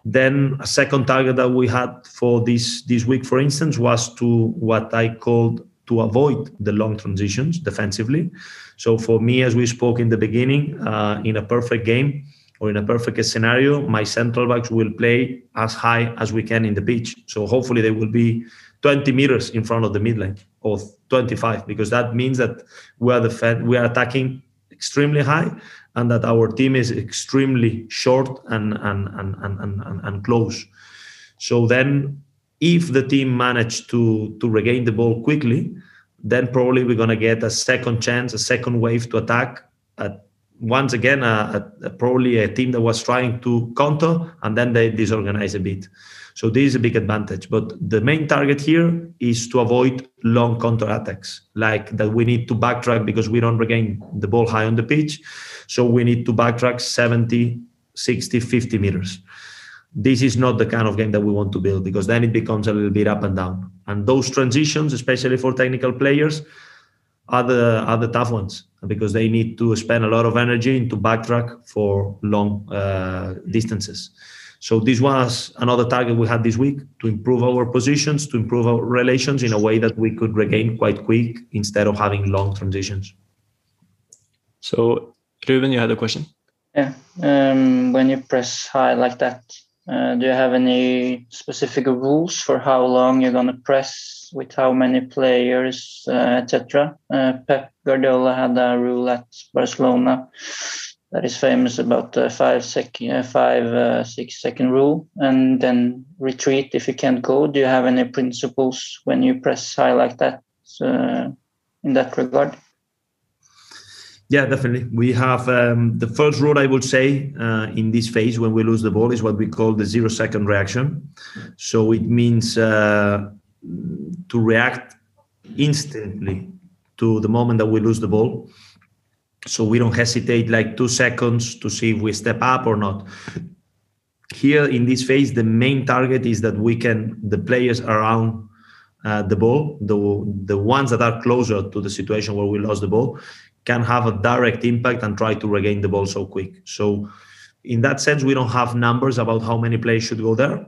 then a second target that we had for this this week, for instance, was to what I called to avoid the long transitions defensively. So for me, as we spoke in the beginning, uh, in a perfect game or in a perfect scenario, my central backs will play as high as we can in the pitch. So hopefully they will be 20 meters in front of the midline or 25, because that means that we are the we are attacking extremely high and that our team is extremely short and and and and, and, and close. So then, if the team managed to to regain the ball quickly, then probably we're going to get a second chance, a second wave to attack. At, once again, probably a team that was trying to counter, and then they disorganize a bit. So this is a big advantage. But the main target here is to avoid long counter attacks, like that we need to backtrack because we don't regain the ball high on the pitch. So we need to backtrack 70, 60, 50 meters this is not the kind of game that we want to build because then it becomes a little bit up and down. And those transitions, especially for technical players, are the are the tough ones because they need to spend a lot of energy into backtrack for long uh, distances. So this was another target we had this week to improve our positions, to improve our relations in a way that we could regain quite quick instead of having long transitions. So, Ruben, you had a question. Yeah, um, when you press high like that, uh, do you have any specific rules for how long you're going to press with how many players, uh, etc.? Uh, Pep Guardiola had a rule at Barcelona that is famous about the five second, uh, five uh, six second rule, and then retreat if you can't go. Do you have any principles when you press high like that uh, in that regard? Yeah, definitely. We have um, the first rule I would say uh, in this phase when we lose the ball is what we call the zero second reaction. So it means uh, to react instantly to the moment that we lose the ball. So we don't hesitate like two seconds to see if we step up or not. Here in this phase, the main target is that we can, the players around uh, the ball, the, the ones that are closer to the situation where we lost the ball, can have a direct impact and try to regain the ball so quick. So, in that sense, we don't have numbers about how many players should go there.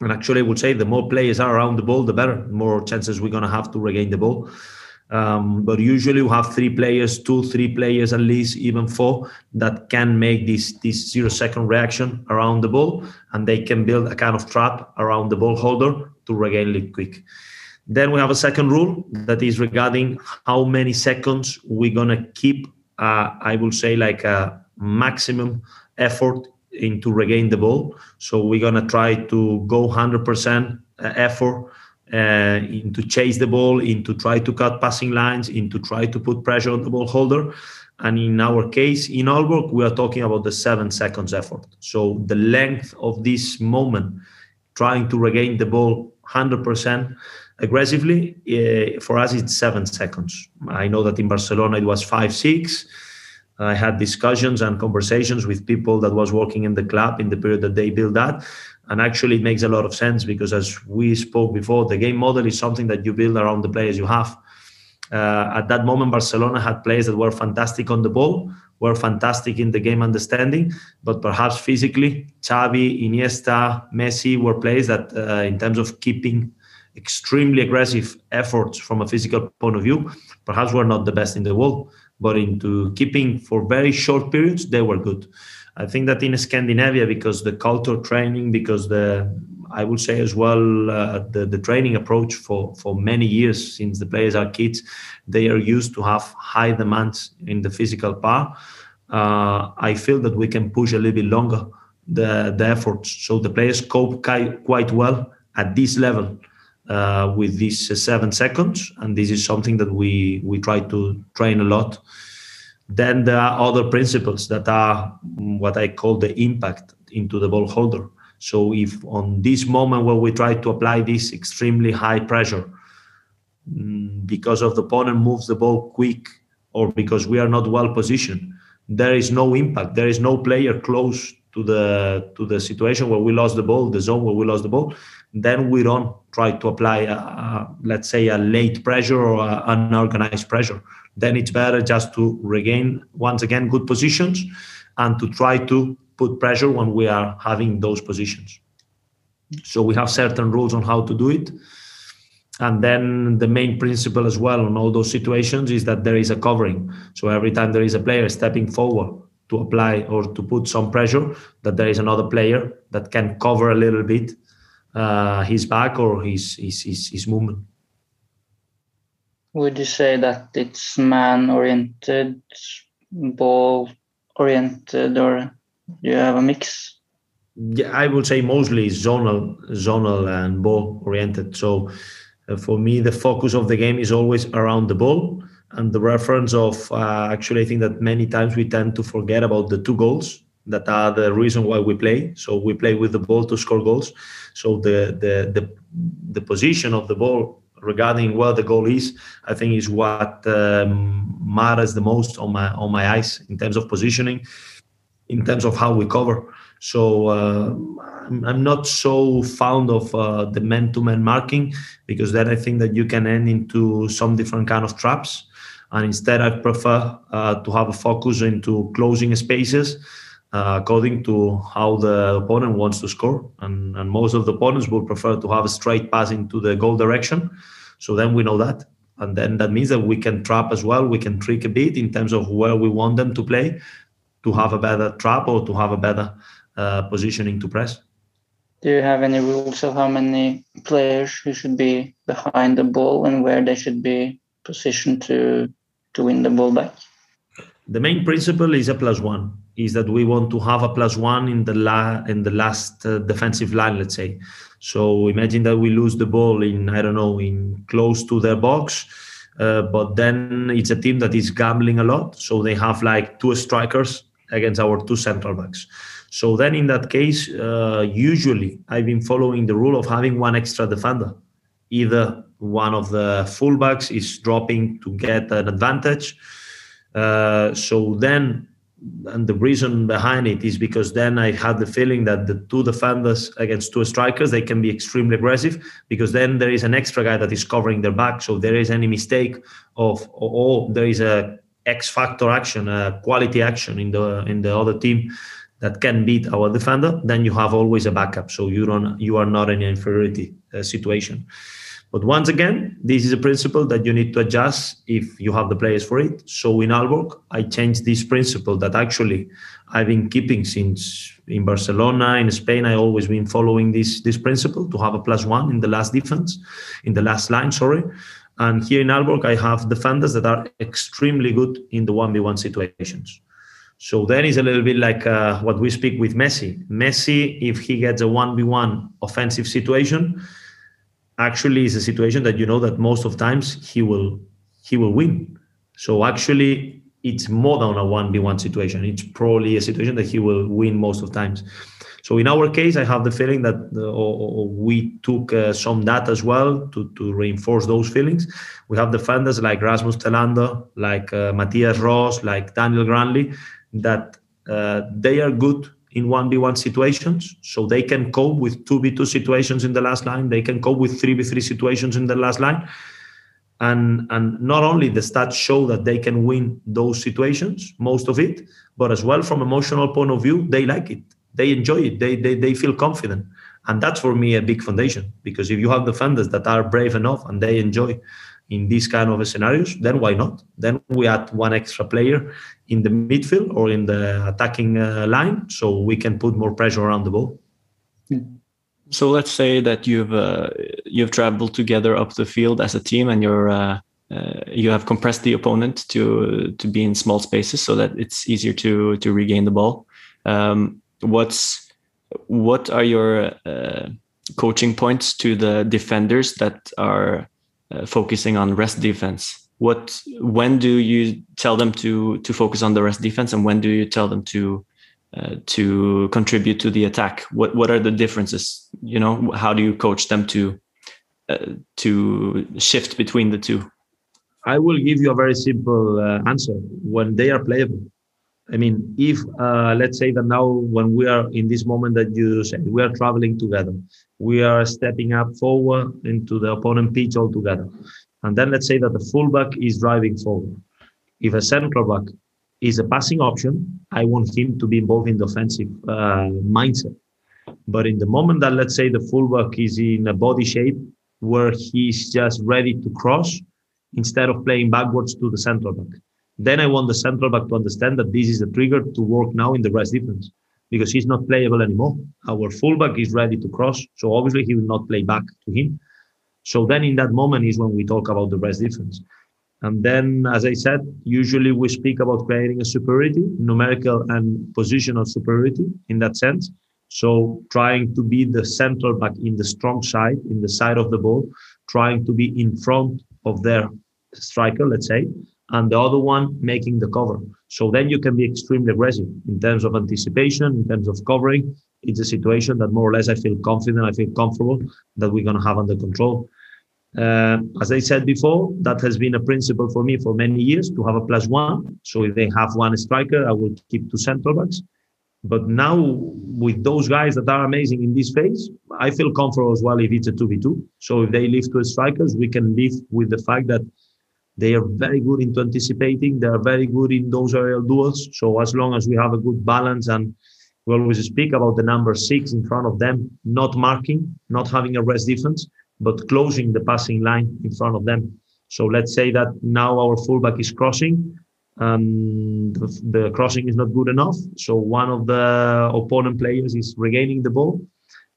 And actually, I would say the more players are around the ball, the better. The more chances we're going to have to regain the ball. Um, but usually we have three players, two, three players at least, even four, that can make this this zero second reaction around the ball, and they can build a kind of trap around the ball holder to regain it quick. Then we have a second rule that is regarding how many seconds we're gonna keep. Uh, I will say like a maximum effort into regain the ball. So we're gonna try to go 100% uh, effort uh, into chase the ball, into try to cut passing lines, into try to put pressure on the ball holder. And in our case, in Aalborg, we are talking about the seven seconds effort. So the length of this moment, trying to regain the ball 100% aggressively, uh, for us it's seven seconds. I know that in Barcelona it was five, six. I had discussions and conversations with people that was working in the club in the period that they built that. And actually, it makes a lot of sense because, as we spoke before, the game model is something that you build around the players you have. Uh, at that moment, Barcelona had players that were fantastic on the ball, were fantastic in the game understanding, but perhaps physically, Xavi, Iniesta, Messi were players that, uh, in terms of keeping extremely aggressive efforts from a physical point of view. Perhaps we're not the best in the world, but into keeping for very short periods, they were good. I think that in Scandinavia, because the culture training, because the I would say as well uh, the the training approach for for many years since the players are kids, they are used to have high demands in the physical part. Uh, I feel that we can push a little bit longer the the efforts, so the players cope quite well at this level uh, with these seven seconds, and this is something that we we try to train a lot. Then there are other principles that are what I call the impact into the ball holder. So if on this moment where we try to apply this extremely high pressure, mm, because of the opponent moves the ball quick or because we are not well positioned, there is no impact. There is no player close to the to the situation where we lost the ball, the zone where we lost the ball then we don't try to apply, a, a, let's say, a late pressure or a, unorganized pressure. Then it's better just to regain, once again, good positions and to try to put pressure when we are having those positions. So we have certain rules on how to do it. And then the main principle as well on all those situations is that there is a covering. So every time there is a player stepping forward to apply or to put some pressure, that there is another player that can cover a little bit uh, his back or his, his, his, his movement. Would you say that it's man oriented, ball oriented, or do you have a mix? yeah, I would say mostly zonal, zonal and ball oriented. So uh, for me, the focus of the game is always around the ball and the reference of uh, actually, I think that many times we tend to forget about the two goals that are the reason why we play. So we play with the ball to score goals. So the the the, the position of the ball regarding where the goal is, I think is what um, matters the most on my on my eyes in terms of positioning, in terms of how we cover. So uh, I'm, not so fond of uh, the man-to-man marking because then I think that you can end into some different kind of traps. And instead, I prefer uh, to have a focus into closing spaces uh, according to how the opponent wants to score. And, and most of the opponents will prefer to have a straight pass into the goal direction. So then we know that. And then that means that we can trap as well. We can trick a bit in terms of where we want them to play to have a better trap or to have a better uh, positioning to press. Do you have any rules of how many players who should be behind the ball and where they should be positioned to to win the ball back? The main principle is a plus one. Is that we want to have a plus one in the la- in the last uh, defensive line, let's say. So imagine that we lose the ball in I don't know in close to their box, uh, but then it's a team that is gambling a lot, so they have like two strikers against our two central backs. So then in that case, uh, usually I've been following the rule of having one extra defender. Either one of the fullbacks is dropping to get an advantage. Uh, so then and the reason behind it is because then I had the feeling that the two defenders against two strikers they can be extremely aggressive because then there is an extra guy that is covering their back. So there is any mistake of or, there is a X factor action, a quality action in the in the other team that can beat our defender, then you have always a backup. So you don't you are not in an inferiority uh, situation. But once again, this is a principle that you need to adjust if you have the players for it. So in Aalborg, I changed this principle that actually I've been keeping since in Barcelona, in Spain. I always been following this this principle to have a plus one in the last defense, in the last line. Sorry. And here in Aalborg, I have defenders that are extremely good in the one v one situations. So then it's a little bit like uh, what we speak with Messi. Messi, if he gets a one v one offensive situation actually is a situation that you know that most of times he will he will win. So actually it's more than a 1v1 situation. It's probably a situation that he will win most of times. So in our case, I have the feeling that uh, we took uh, some data as well to, to reinforce those feelings. We have defenders like Rasmus Thelander, like uh, Mathias Ross, like Daniel Granli, that uh, they are good in 1v1 situations. So they can cope with 2v2 situations in the last line. They can cope with 3v3 situations in the last line. And, and not only the stats show that they can win those situations, most of it, but as well from emotional point of view, they like it. They enjoy it. They, they, they feel confident. And that's for me a big foundation because if you have defenders that are brave enough and they enjoy in these kind of scenarios, then why not? Then we add one extra player in the midfield or in the attacking uh, line, so we can put more pressure around the ball. So let's say that you've uh, you've traveled together up the field as a team, and you're uh, uh you have compressed the opponent to to be in small spaces so that it's easier to to regain the ball. Um, what's what are your uh, coaching points to the defenders that are uh, focusing on rest defense what when do you tell them to to focus on the rest defense and when do you tell them to uh, to contribute to the attack? What what are the differences? You know how do you coach them to uh, to shift between the two? I will give you a very simple uh, answer. When they are playable. I mean if uh, let's say that now when we are in this moment that you say we are traveling together we are stepping up forward into the opponent pitch altogether. And then let's say that the fullback is driving forward. If a central back is a passing option, I want him to be involved in the offensive uh, mindset. But in the moment that let's say the fullback is in a body shape where he's just ready to cross instead of playing backwards to the central back, then I want the central back to understand that this is a trigger to work now in the rest defense because he's not playable anymore. Our fullback is ready to cross, so obviously he will not play back to him. So then in that moment is when we talk about the rest defense. And then, as I said, usually we speak about creating a superiority, numerical and positional superiority in that sense. So trying to be the central back in the strong side, in the side of the ball, trying to be in front of their striker, let's say, and the other one making the cover. So then you can be extremely aggressive in terms of anticipation, in terms of covering. It's a situation that more or less I feel confident, I feel comfortable that we're going to have under control. Uh, as I said before, that has been a principle for me for many years to have a plus one. So if they have one striker, I will keep two central backs. But now with those guys that are amazing in this phase, I feel comfortable as well if it's a 2v2. So if they leave two strikers, we can live with the fact that they are very good into anticipating. They are very good in those aerial duels. So as long as we have a good balance and we always speak about the number six in front of them, not marking, not having a rest defense, but closing the passing line in front of them. So let's say that now our fullback is crossing um, the, the, crossing is not good enough. So one of the opponent players is regaining the ball.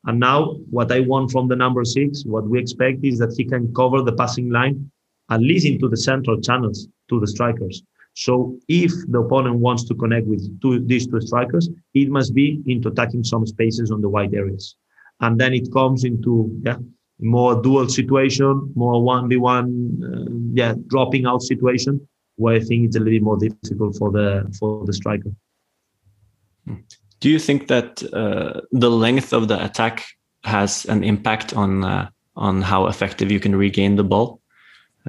And now what I want from the number six, what we expect is that he can cover the passing line at least into the central channels to the strikers. So if the opponent wants to connect with two, these two strikers, it must be into attacking some spaces on the wide areas. And then it comes into yeah, more dual situation, more 1v1, uh, yeah, dropping out situation where I think it's a little bit more difficult for the for the striker. Do you think that uh, the length of the attack has an impact on uh, on how effective you can regain the ball?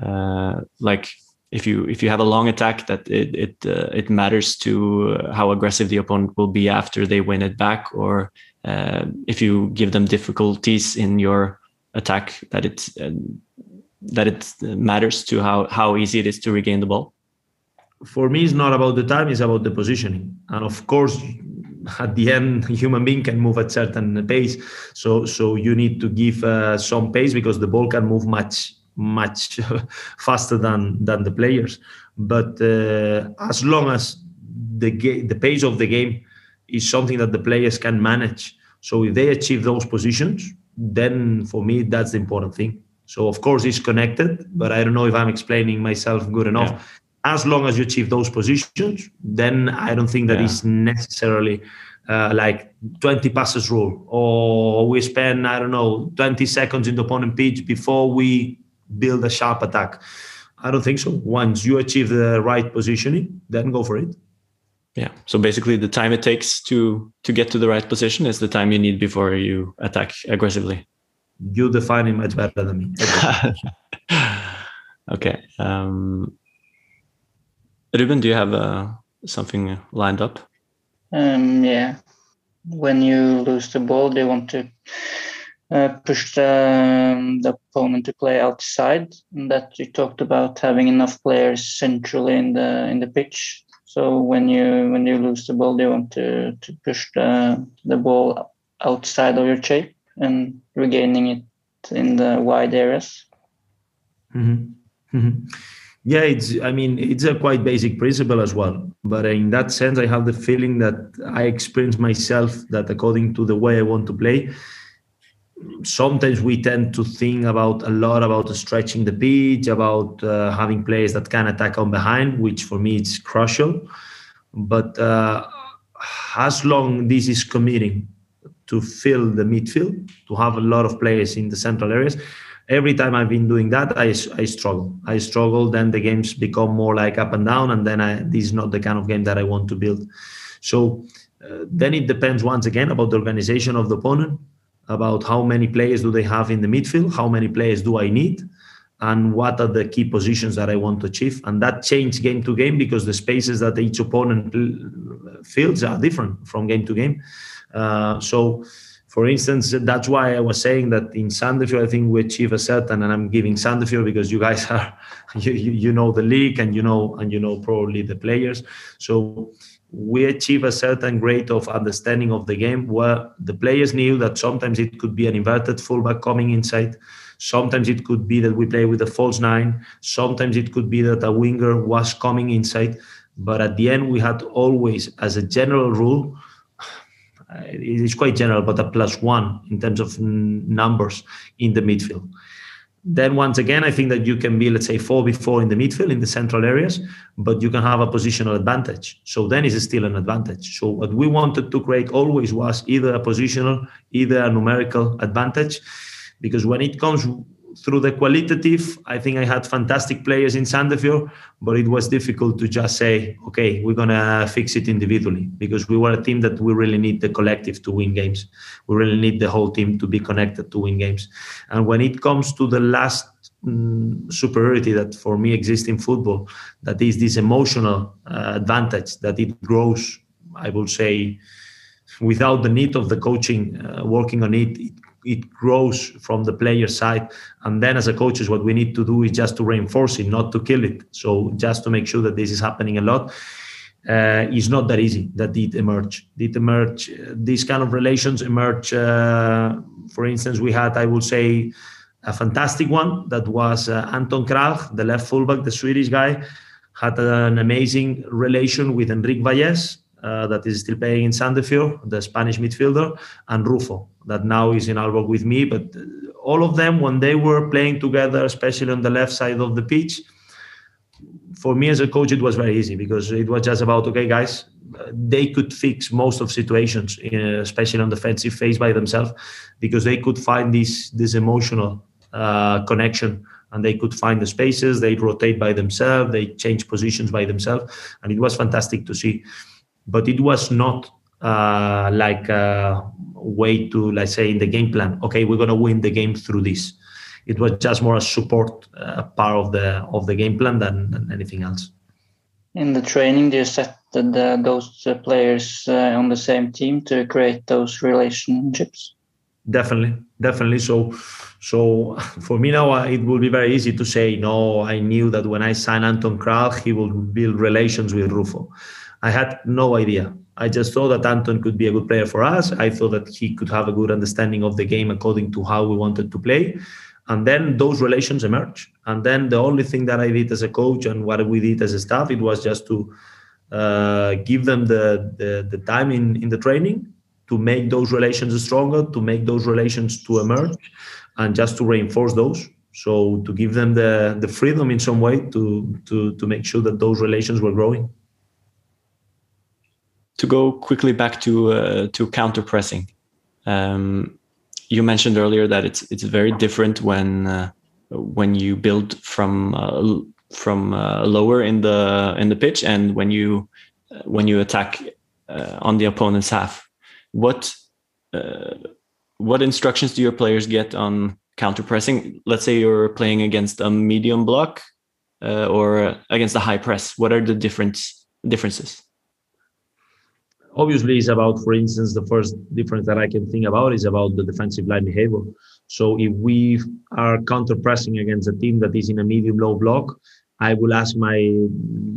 Uh, like if you if you have a long attack, that it it uh, it matters to how aggressive the opponent will be after they win it back, or uh, if you give them difficulties in your attack, that it uh, that it matters to how how easy it is to regain the ball? For me it's not about the time it's about the positioning. And of course at the end human being can move at certain pace. So so you need to give uh, some pace because the ball can move much much faster than than the players. But uh, as long as the ga- the pace of the game is something that the players can manage. So if they achieve those positions then for me that's the important thing so of course it's connected but i don't know if i'm explaining myself good enough yeah as long as you achieve those positions, then I don't think that yeah. is necessarily uh, like 20 passes rule or we spend, I don't know, 20 seconds in the opponent pitch before we build a sharp attack. I don't think so. Once you achieve the right positioning, then go for it. Yeah. So basically, the time it takes to to get to the right position is the time you need before you attack aggressively. You define it much better than me. okay. Um, Ruben, do you have uh, something lined up? Um, yeah. When you lose the ball, they want to uh, push the, um, the opponent to play outside. And that you talked about having enough players centrally in the in the pitch. So when you when you lose the ball, they want to, to push the the ball outside of your shape and regaining it in the wide areas. Mm-hmm. Mm-hmm. Yeah, it's. I mean, it's a quite basic principle as well. But in that sense, I have the feeling that I experience myself that according to the way I want to play, sometimes we tend to think about a lot about stretching the pitch, about uh, having players that can attack on behind, which for me it's crucial. But uh, as long this is committing to fill the midfield, to have a lot of players in the central areas, every time I've been doing that, I, I struggle. I struggle. Then the games become more like up and down, and then I, this is not the kind of game that I want to build. So uh, then it depends once again about the organization of the opponent, about how many players do they have in the midfield, how many players do I need, and what are the key positions that I want to achieve. And that changes game to game because the spaces that each opponent fields are different from game to game. Uh, so for instance, that's why I was saying that in Sandefjord, I think we achieve a certain, and I'm giving Sandefjord because you guys are, you, you, you know the league and you know and you know probably the players. So we achieve a certain grade of understanding of the game where the players knew that sometimes it could be an inverted fullback coming inside. Sometimes it could be that we play with a false nine. Sometimes it could be that a winger was coming inside. But at the end, we had always, as a general rule, it's quite general, but a plus one in terms of numbers in the midfield. Then once again, I think that you can be, let's say, four before in the midfield in the central areas, but you can have a positional advantage. So then it's still an advantage. So what we wanted to create always was either a positional, either a numerical advantage, because when it comes through the qualitative, I think I had fantastic players in Sandefjord, but it was difficult to just say, okay, we're gonna fix it individually because we were a team that we really need the collective to win games. We really need the whole team to be connected to win games. And when it comes to the last mm, superiority that for me exists in football, that is this emotional uh, advantage that it grows, I would say, without the need of the coaching uh, working on it, it it grows from the player side. And then as a coaches what we need to do is just to reinforce it not to kill it. So just to make sure that this is happening a lot. Uh, is not that easy that did emerge. Did emerge uh, these kind of relations emerge uh, for instance we had i would say a fantastic one that was uh, anton kralj the left fullback the swedish guy had an amazing relation with enrique valles uh, that is still playing in Sandefjord, the Spanish midfielder, and Rufo, that now is in Aalborg with me. But uh, all of them, when they were playing together, especially on the left side of the pitch, for me as a coach, it was very easy because it was just about, okay, guys, they could fix most of situations, uh, especially on the defensive phase by themselves, because they could find this this emotional uh, connection and they could find the spaces. They rotate by themselves. They change positions by themselves, and it was fantastic to see but it was not uh, like a way to, let's say, in the game plan. Okay, we're going to win the game through this. It was just more a support uh, part of the of the game plan than, than, anything else. In the training, do you set the, the, those uh, players uh, on the same team to create those relationships? Definitely, definitely. So, so for me now, uh, it will be very easy to say no. I knew that when I signed Anton Kralj, he will build relations with Rufo I had no idea. I just thought that Anton could be a good player for us. I thought that he could have a good understanding of the game according to how we wanted to play. And then those relations emerge. And then the only thing that I did as a coach and what we did as a staff, it was just to uh, give them the, the, the time in, in the training to make those relations stronger, to make those relations to emerge, and just to reinforce those. So to give them the, the freedom in some way to, to, to make sure that those relations were growing to go quickly back to uh, to counter pressing, um, you mentioned earlier that it's it's very different when uh, when you build from uh, from uh, lower in the in the pitch and when you when you attack uh, on the opponent's half. What uh, what instructions do your players get on counter pressing? Let's say you're playing against a medium block or against a high press. What are the different differences? Obviously is about, for instance, the first difference that I can think about is about the defensive line behavior. So if we are counter pressing against a team that is in a medium low block, I will ask my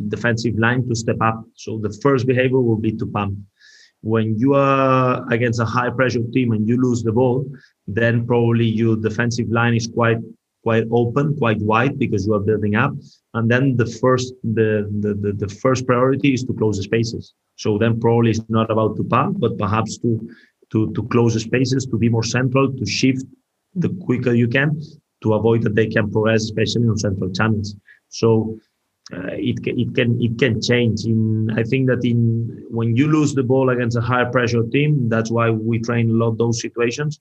defensive line to step up. So the first behavior will be to pump. When you are against a high pressure team and you lose the ball, then probably your defensive line is quite quite open, quite wide because you are building up. And then the first the the, the, the first priority is to close the spaces. So then probably it's not about to pump, but perhaps to to to close the spaces, to be more central, to shift the quicker you can, to avoid that they can progress, especially on central channels. So uh, it can it can it can change. In I think that in when you lose the ball against a high pressure team, that's why we train a lot those situations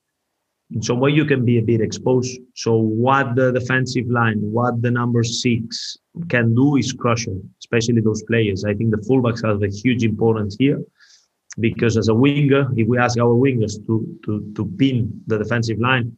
in some way you can be a bit exposed. So what the defensive line, what the number six can do is crucial, especially those players. I think the fullbacks have a huge importance here because as a winger, if we ask our wingers to to to pin the defensive line,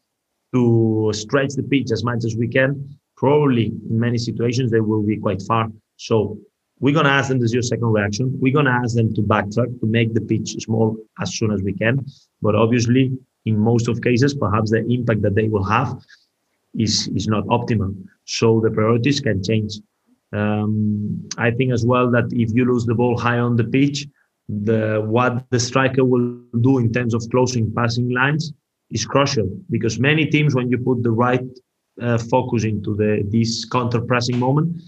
to stretch the pitch as much as we can, probably in many situations they will be quite far. So we're gonna ask them to do a second reaction. We're gonna ask them to backtrack to make the pitch small as soon as we can. But obviously in most of cases, perhaps the impact that they will have is, is not optimal. So the priorities can change. Um, I think as well that if you lose the ball high on the pitch, the what the striker will do in terms of closing passing lines is crucial because many teams, when you put the right uh, focus into the this counter pressing moment,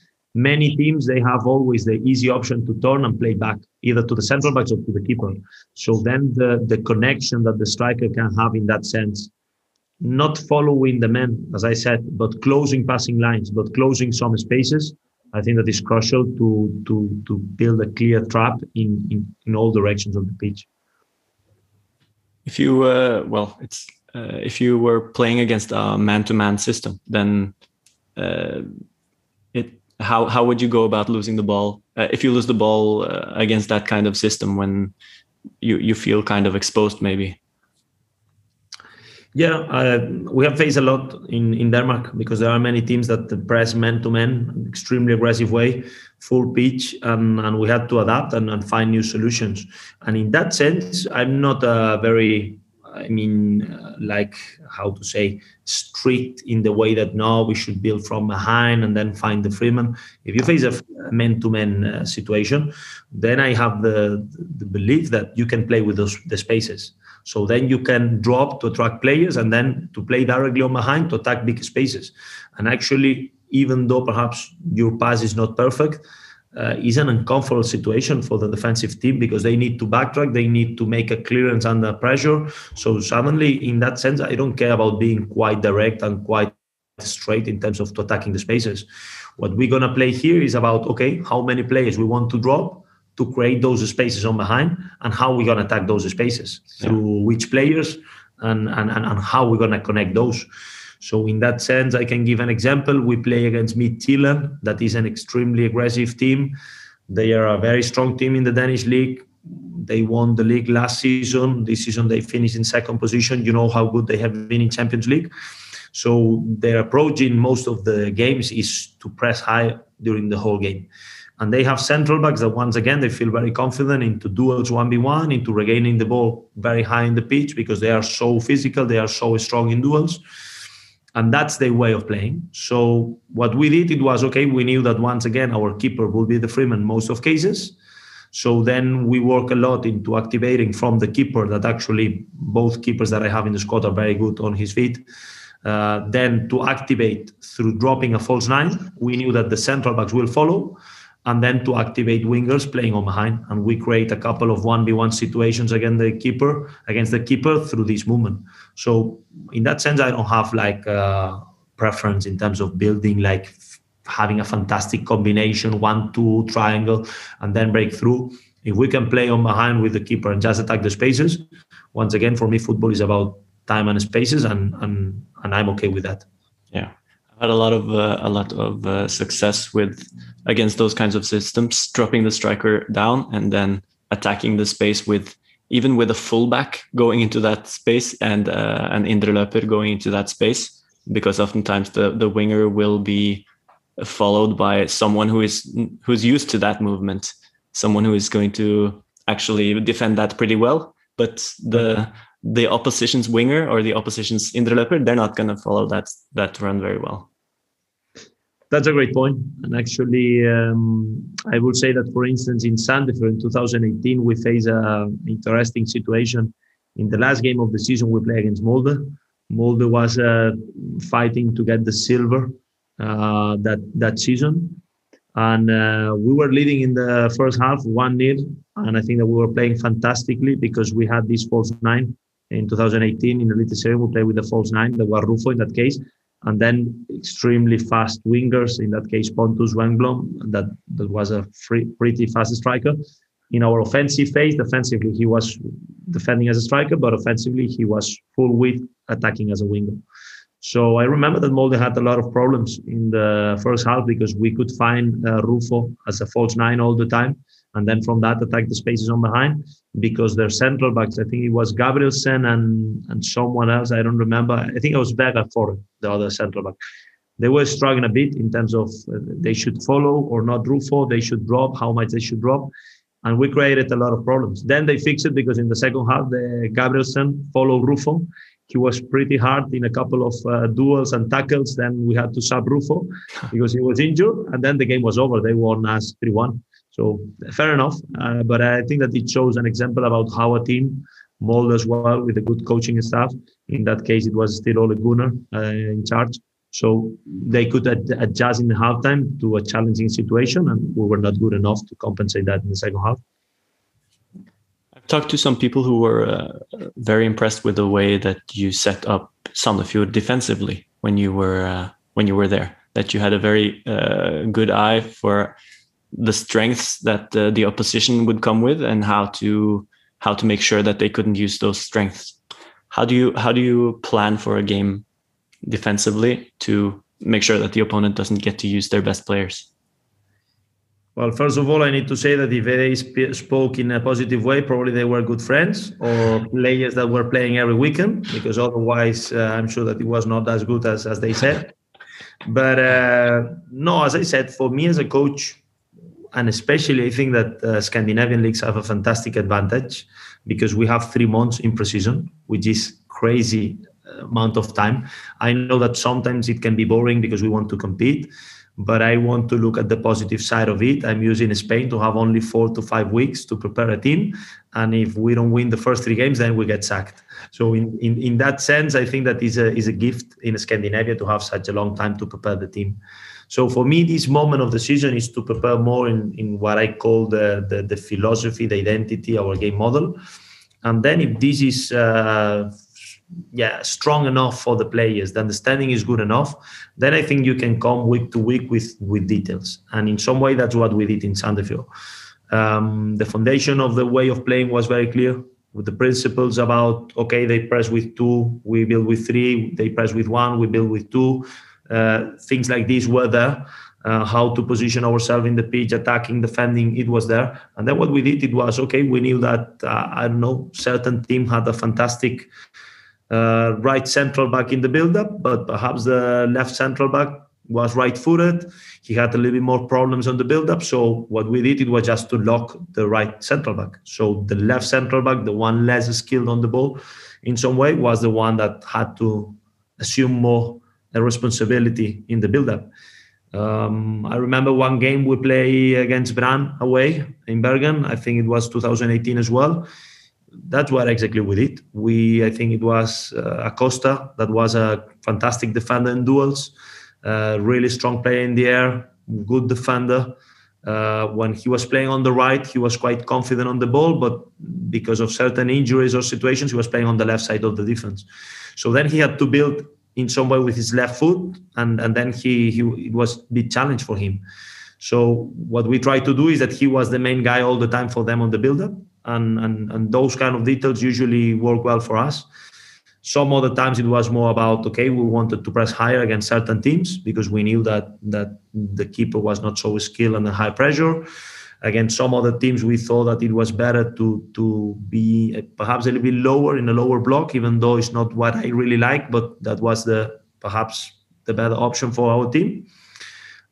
many teams they have always the easy option to turn and play back either to the central backs or to the keeper so then the the connection that the striker can have in that sense not following the men, as I said, but closing passing lines, but closing some spaces. I think that is crucial to to to build a clear trap in in, in all directions of the pitch. If you uh, well, it's uh, if you were playing against a man-to-man system, then uh, it how how would you go about losing the ball uh, if you lose the ball uh, against that kind of system when you you feel kind of exposed maybe? Yeah, uh, we have faced a lot in, in Denmark because there are many teams that press man to man, extremely aggressive way, full pitch, and, and we had to adapt and, and find new solutions. And in that sense, I'm not a very, I mean, uh, like how to say, strict in the way that no, we should build from behind and then find the freeman. If you face a man to man situation, then I have the, the belief that you can play with those the spaces so then you can drop to attract players and then to play directly on behind to attack big spaces. And actually, even though perhaps your pass is not perfect, uh, is an uncomfortable situation for the defensive team because they need to backtrack, they need to make a clearance under pressure. So suddenly, in that sense, I don't care about being quite direct and quite straight in terms of attacking the spaces. What we're gonna play here is about okay, how many players we want to drop, to create those spaces on behind and how we're going to attack those spaces through which players and, and, and, and how we're going to connect those. So in that sense, I can give an example. We play against Midtjylland. That is an extremely aggressive team. They are a very strong team in the Danish league. They won the league last season. This season they finished in second position. You know how good they have been in Champions League. So their approach in most of the games is to press high during the whole game and they have central backs that once again they feel very confident into duels 1v1 into regaining the ball very high in the pitch because they are so physical they are so strong in duels and that's their way of playing. So what we did it was okay we knew that once again our keeper will be the freeman most of cases. So then we work a lot into activating from the keeper that actually both keepers that i have in the squad are very good on his feet. Uh, then to activate through dropping a false nine we knew that the central backs will follow and then to activate wingers playing on behind. And we create a couple of 1v1 situations against the keeper, against the keeper through this movement. So in that sense, I don't have like a preference in terms of building like having a fantastic combination, one, two, triangle, and then break through. If we can play on behind with the keeper and just attack the spaces, once again, for me, football is about time and spaces, and and and I'm okay with that. Yeah had a lot of uh, a lot of uh, success with against those kinds of systems, dropping the striker down and then attacking the space with even with a fullback going into that space and uh, an indrelöper going into that space, because oftentimes the the winger will be followed by someone who is who's used to that movement, someone who is going to actually defend that pretty well. But the the opposition's winger or the opposition's indrelöper, they're not going to follow that that run very well. That's a great point. And actually, um, I would say that, for instance, in Sandefjord in 2018, we faced an interesting situation. In the last game of the season, we play against Molde. Molde was uh, fighting to get the silver uh, that that season, and uh, we were leading in the first half one 0 and I think that we were playing fantastically because we had this false nine in 2018 in the Elite Series. We played with the false nine, the were Rufo in that case, and then extremely fast wingers. In that case, Pontus Engblom, that that was a free, pretty fast striker. In our offensive phase, defensively he was defending as a striker, but offensively he was full width attacking as a winger. So I remember that Molde had a lot of problems in the first half because we could find uh, Rufo as a false nine all the time and then from that attack the spaces on behind because their central backs, I think it was Gabrielsen and and someone else, I don't remember. I think it was Vega for the other central back. They were struggling a bit in terms of uh, they should follow or not Rufo, they should drop, how much they should drop. And we created a lot of problems. Then they fixed it because in the second half, the Gabrielsen followed Rufo. He was pretty hard in a couple of uh, duels and tackles. Then we had to sub Rufo because he was injured. And then the game was over. They won us 3 1. So fair enough, uh, but I think that it shows an example about how a team Molde as well with a good coaching staff. In that case, it was still Ole Gunnar uh, in charge. So they could ad- adjust in the halftime to a challenging situation, and we were not good enough to compensate that in the second half. I've talked to some people who were uh, very impressed with the way that you set up Sandefjord defensively when you were uh, when you were there. That you had a very uh, good eye for the strengths that uh, the opposition would come with and how to how to make sure that they couldn't use those strengths. How do you how do you plan for a game defensively to make sure that the opponent doesn't get to use their best players? Well, first of all, I need to say that if they sp- spoke in a positive way, probably they were good friends or players that were playing every weekend, because otherwise, uh, I'm sure that it was not as good as, as they said. But uh, no, as I said, for me as a coach, and especially I think that uh, Scandinavian leagues have a fantastic advantage because we have three months in preseason, which is crazy uh, amount of time. I know that sometimes it can be boring because we want to compete, but I want to look at the positive side of it. I'm using Spain to have only four to five weeks to prepare a team. And if we don't win the first three games, then we get sacked. So in, in, in that sense, I think that is a, is a gift in Scandinavia to have such a long time to prepare the team. So for me, this moment of decision is to prepare more in, in what I call the, the, the philosophy, the identity, our game model. And then if this is uh, yeah strong enough for the players the understanding is good enough then i think you can come week to week with with details. And in some way that's what we did in Sandefjord um, the foundation of the way of playing was very clear with the principles about okay they press with two we build with three they press with one we build with two things like this were there uh, how to position ourselves in the pitch, attacking, defending, it was there. And then what we did, it was okay. We knew that uh, I don't know, certain team had a fantastic uh, right central back in the build-up, but perhaps the left central back was right-footed. He had a little bit more problems on the build-up. So what we did it was just to lock the right central back. So the left central back, the one less skilled on the ball, in some way, was the one that had to assume more responsibility in the build-up. Um, I remember one game we play against Brann away in Bergen. I think it was 2018 as well that's what exactly we did. We, I think it was uh, Acosta that was a fantastic defender in duels, uh, really strong player in the air, good defender. Uh, when he was playing on the right, he was quite confident on the ball, but because of certain injuries or situations, he was playing on the left side of the defense. So then he had to build in some way with his left foot, and and then he he it was a big challenge for him. So what we try to do is that he was the main guy all the time for them on the build-up, and, and, and those kind of details usually work well for us. Some other times it was more about okay, we wanted to press higher against certain teams because we knew that that the keeper was not so skilled under high pressure. Against some other teams, we thought that it was better to to be eh, perhaps a little bit lower in a lower block, even though it's not what I really like, but that was the perhaps the better option for our team.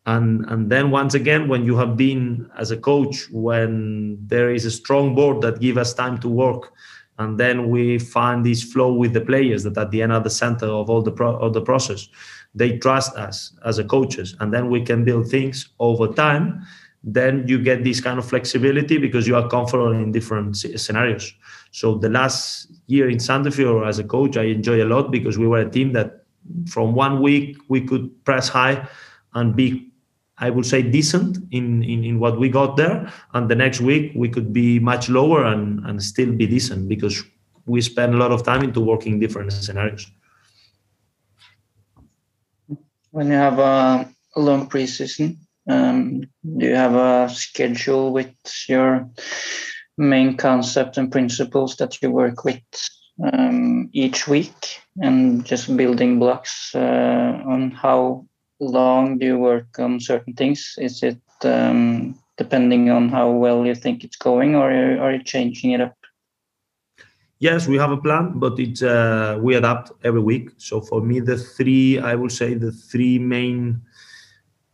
And and then once again when you have been as a coach when there is a strong board that give us time to work and then we find this flow with the players that at the end are the center of all the pro- of the process they trust us as a coaches and then we can build things over time then you get this kind of flexibility because you are comfortable in different scenarios so the last year in Sandefjord as a coach I enjoy a lot because we were a team that from one week we could press high and be I would say decent in, in, in what we got there. And the next week we could be much lower and, and still be decent because we spend a lot of time into working different scenarios. When you have a long preseason, um, do you have a schedule with your main concept and principles that you work with um, each week and just building blocks uh, on how long do you work on certain things? Is it um, depending on how well you think it's going, or are you changing it up? Yes, we have a plan, but it's uh, we adapt every week. So for me, the three I will say the three main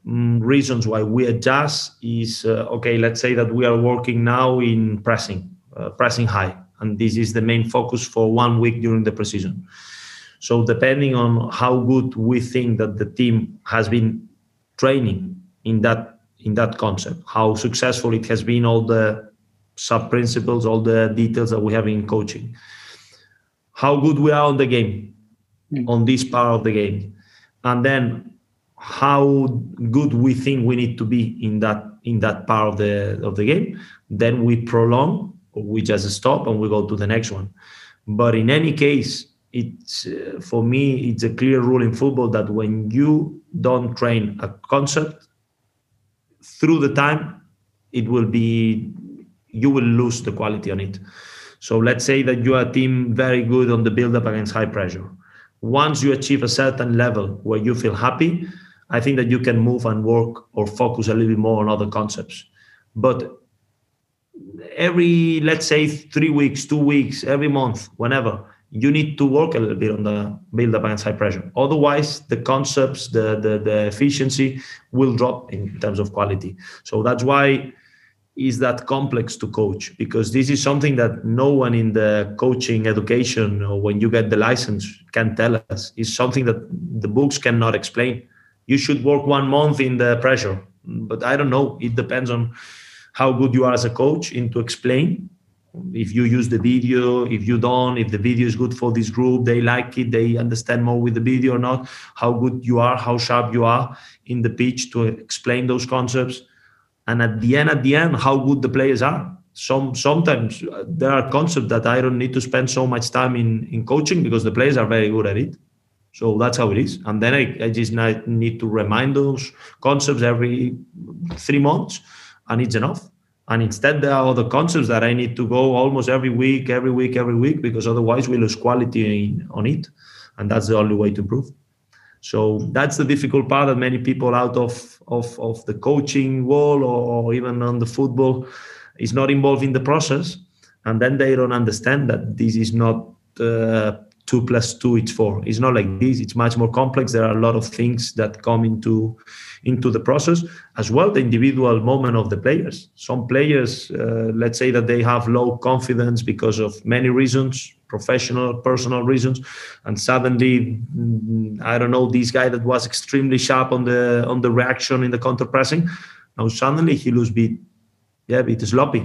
reasons why we adjust is uh, okay. Let's say that we are working now in pressing, uh, pressing high, and this is the main focus for one week during the preseason. So depending on how good we think that the team has been training in that in that concept, how successful it has been, all the sub principles, all the details that we have in coaching, how good we are on the game, mm. on this part of the game, and then how good we think we need to be in that in that part of the of the game. Then we prolong or we just stop and we go to the next one. But in any case, it's uh, for me it's a clear rule in football that when you don't train a concept through the time, it will be you will lose the quality on it. So let's say that you are a team very good on the build up against high pressure. Once you achieve a certain level where you feel happy, I think that you can move and work or focus a little bit more on other concepts. But every, let's say, three weeks, two weeks, every month, whenever, you need to work a little bit on the build up against high pressure. Otherwise, the concepts, the, the, the efficiency will drop in terms of quality. So that's why is that complex to coach because this is something that no one in the coaching education or when you get the license can tell us is something that the books cannot explain you should work one month in the pressure. But i don't know. It depends on how good you are as a coach in to explain. If you use the video if you don't if the video is good for this group they like it they understand more with the video or not how good you are how sharp you are in the pitch to explain those concepts. And at the end at the end how good the players are. Some sometimes uh, there are concepts that i don't need to spend so much time in in coaching because the players are very good at it so that's how it is. And then i, I just need to remind those concepts every three months and it's enough. And instead there are other concepts that i need to go almost every week every week every week because otherwise we lose quality on it and that's the only way to improve. So that's the difficult part that many people out of of, of the coaching world or, or even on the football is not involved in the process, and then they don't understand that this is not uh, two plus two it's four. It's not like this. It's much more complex. There are a lot of things that come into into the process as well. The individual moment of the players. Some players, uh, let's say that they have low confidence because of many reasons professional, personal reasons, and suddenly, mm, I don't know, this guy that was extremely sharp on the on the reaction in the counter pressing, now suddenly he lose bit, yeah, bit sloppy.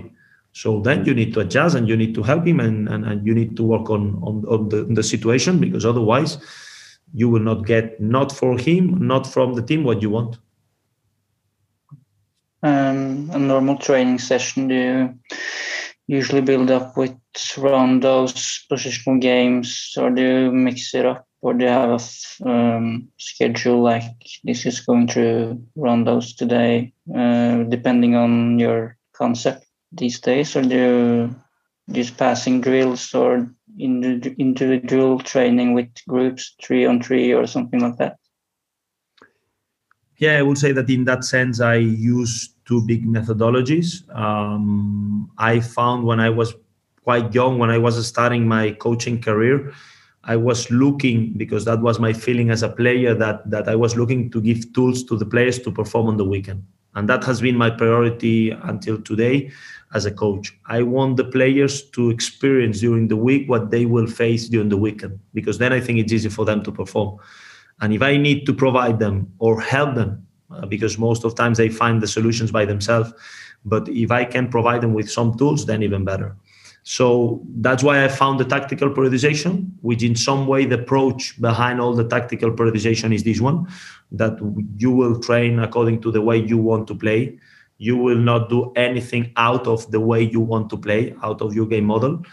So then you need to adjust and you need to help him and, and, and you need to work on on, on the, the situation because otherwise you will not get not for him, not from the team what you want. Um, a normal training session, do you usually build up with rondos, positional games, or do you mix it up, or do you have a um, schedule like this is going through rondos today, uh, depending on your concept these days, or do just passing drills or individual training with groups, three on three, or something like that? Yeah, I would say that in that sense, I use two big methodologies. Um, I found when I was quite young, when I was starting my coaching career, I was looking because that was my feeling as a player that that I was looking to give tools to the players to perform on the weekend, and that has been my priority until today as a coach. I want the players to experience during the week what they will face during the weekend because then I think it's easy for them to perform. And if I need to provide them or help them uh, because most of times they find the solutions by themselves. But if I can provide them with some tools, then even better. So that's why I found the tactical periodization, which in some way the approach behind all the tactical periodization is this one that you will train according to the way you want to play. You will not do anything out of the way you want to play, out of your game model,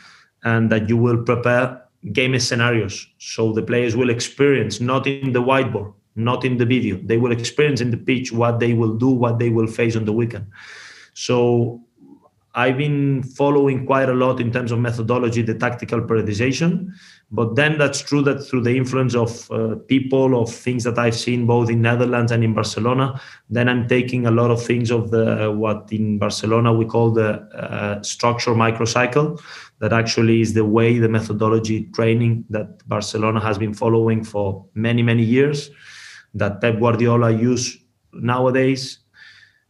and that you will prepare game scenarios so the players will experience not in the whiteboard not in the video. They will experience in the pitch what they will do, what they will face on the weekend. So I've been following quite a lot in terms of methodology, the tactical periodization. But then that's true that through the influence of uh, people, of things that I've seen both in Netherlands and in Barcelona, then I'm taking a lot of things of the what in Barcelona we call the uh, structure microcycle. That actually is the way the methodology training that Barcelona has been following for many many years that Pep Guardiola use nowadays.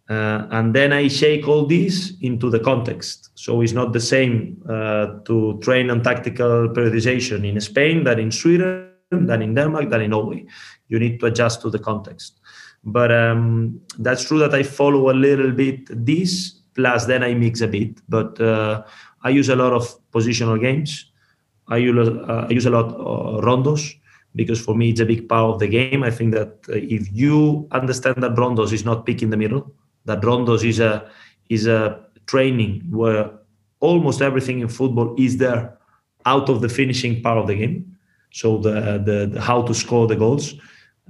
Uh, and then I shake all this into the context. So it's not the same uh, to train on tactical periodization in Spain than in Sweden, than in Denmark, than in Norway. You need to adjust to the context. But um, that's true that I follow a little bit this, plus then I mix a bit. But uh, I use a lot of positional games. I use, uh, I use a lot of rondos because for me it's a big part of the game. I think that uh, if you understand that rondos is not pick in the middle, that rondos is a is a training where almost everything in football is there out of the finishing part of the game. So the the, the how to score the goals.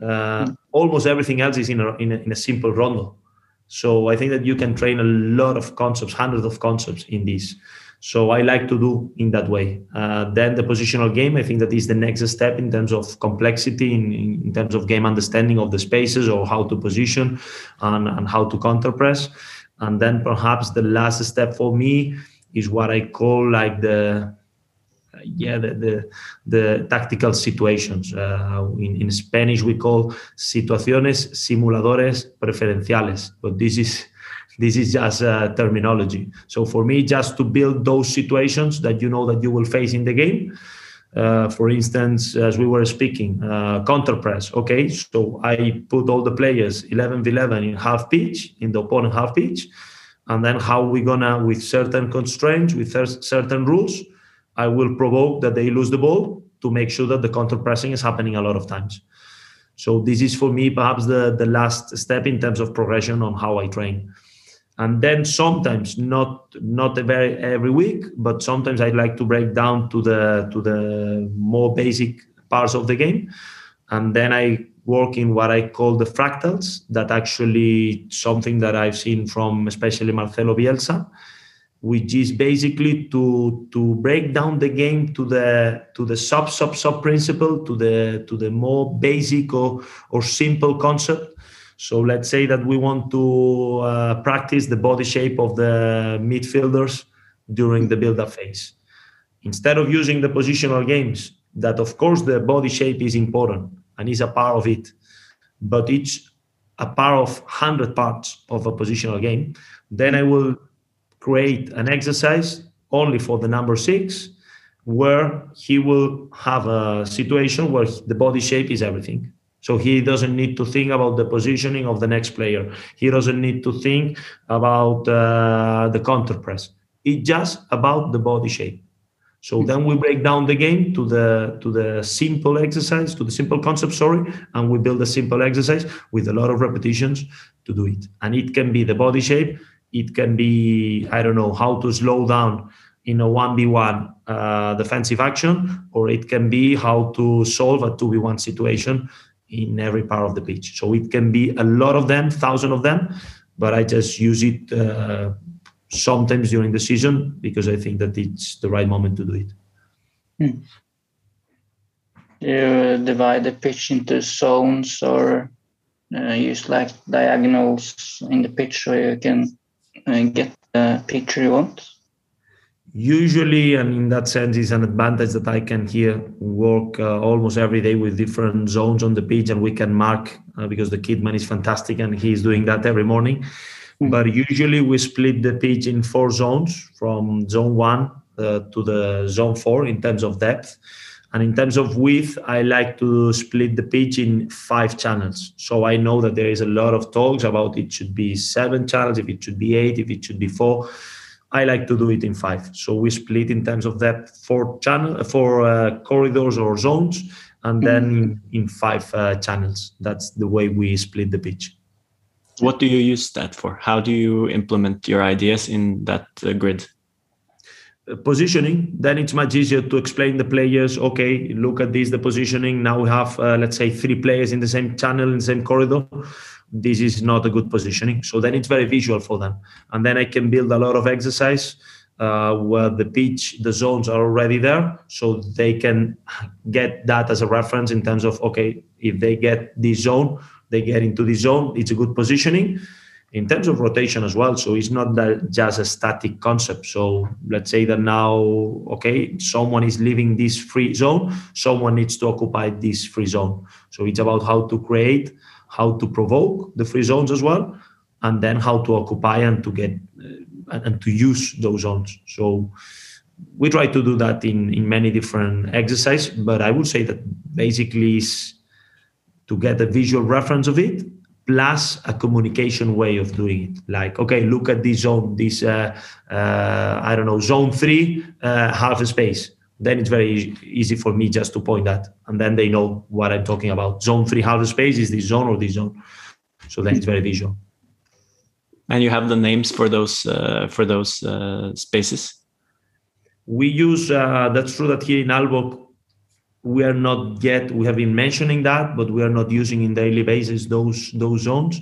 Uh, almost everything else is in a, in a, in a simple rondo. So I think that you can train a lot of concepts, hundreds of concepts in this. So I like to do in that way. Uh, then the positional game, I think that is the next step in terms of complexity, in, in terms of game understanding of the spaces or how to position and, and how to counter press. And then perhaps the last step for me is what I call like the yeah the the, the tactical situations. Uh, in, in Spanish we call situaciones simuladoras preferenciales, but this is this is just uh, terminology. So for me, just to build those situations that you know that you will face in the game. Uh, for instance, as we were speaking, uh, counter press. Okay, so I put all the players 11 v 11 in half pitch, in the opponent half pitch, and then how we gonna, with certain constraints, with certain rules, I will provoke that they lose the ball to make sure that the counter pressing is happening a lot of times. So this is for me perhaps the the last step in terms of progression on how I train and then sometimes not not very every week but sometimes i like to break down to the to the more basic parts of the game. And then i work in what i call the fractals. That actually something that i've seen from especially marcelo bielsa which is basically to to break down the game to the to the sub sub sub principle to the to the more basic or or simple concept so let's say that we want to uh, practice the body shape of the midfielders during the build-up phase. Instead of using the positional games, that of course the body shape is important and is a part of it, but it's a part of 100 parts of a positional game, then I will create an exercise only for the number six where he will have a situation where the body shape is everything so he doesn't need to think about the positioning of the next player. He doesn't need to think about uh, the counter press. It's just about the body shape. So then we break down the game to the to the simple exercise, to the simple concept, sorry, and we build a simple exercise with a lot of repetitions to do it. And it can be the body shape, it can be I don't know how to slow down in a 1v1 uh, defensive action, or it can be how to solve a 2v1 situation in every part of the pitch. So it can be a lot of them, thousand of them, but I just use it uh, sometimes during the season because I think that it's the right moment to do it. Hmm. You divide the pitch into zones or uh, use like diagonals in the pitch so you can uh, get the picture you want? Usually and in that sense it's an advantage that i can here work uh, almost every day with different zones on the pitch and we can mark uh, because the kitman is fantastic and he's doing that every morning. Mm-hmm. but usually we split the pitch in four zones from zone one uh, to the zone four in terms of depth. And in terms of width i like to split the pitch in five channels. So i know that there is a lot of talks about it should be seven channels if it should be eight if it should be four I like to do it in five. So we split in terms of that four channel, four uh, corridors or zones, and then in, in five uh, channels. That's the way we split the pitch. What do you use that for? How do you implement your ideas in that uh, grid? Uh, positioning. Then it's much easier to explain the players. Okay, look at this, the positioning. Now we have, uh, let's say, three players in the same channel, in the same corridor this is not a good positioning. So then it's very visual for them. And then I can build a lot of exercise uh, where the pitch, the zones are already there. So they can get that as a reference in terms of, okay, if they get this zone, they get into this zone, it's a good positioning. In terms of rotation as well, so it's not that just a static concept. So let's say that now, okay, someone is leaving this free zone, someone needs to occupy this free zone. So it's about how to create how to provoke the free zones as well, and then how to occupy and to get uh, and to use those zones. So we try to do that in in many different exercises, but I would say that basically is to get a visual reference of it plus a communication way of doing it like okay look at this zone this uh, uh, i don't know zone three uh, half a space then it's very easy for me just to point that. And then they know what i'm talking about. Zone three half space is this zone or this zone. So then it's very visual. And you have the names for those uh, for those uh, spaces? We use uh, that's true that here in Aalborg we are not yet we have been mentioning that but we are not using in daily basis those those zones.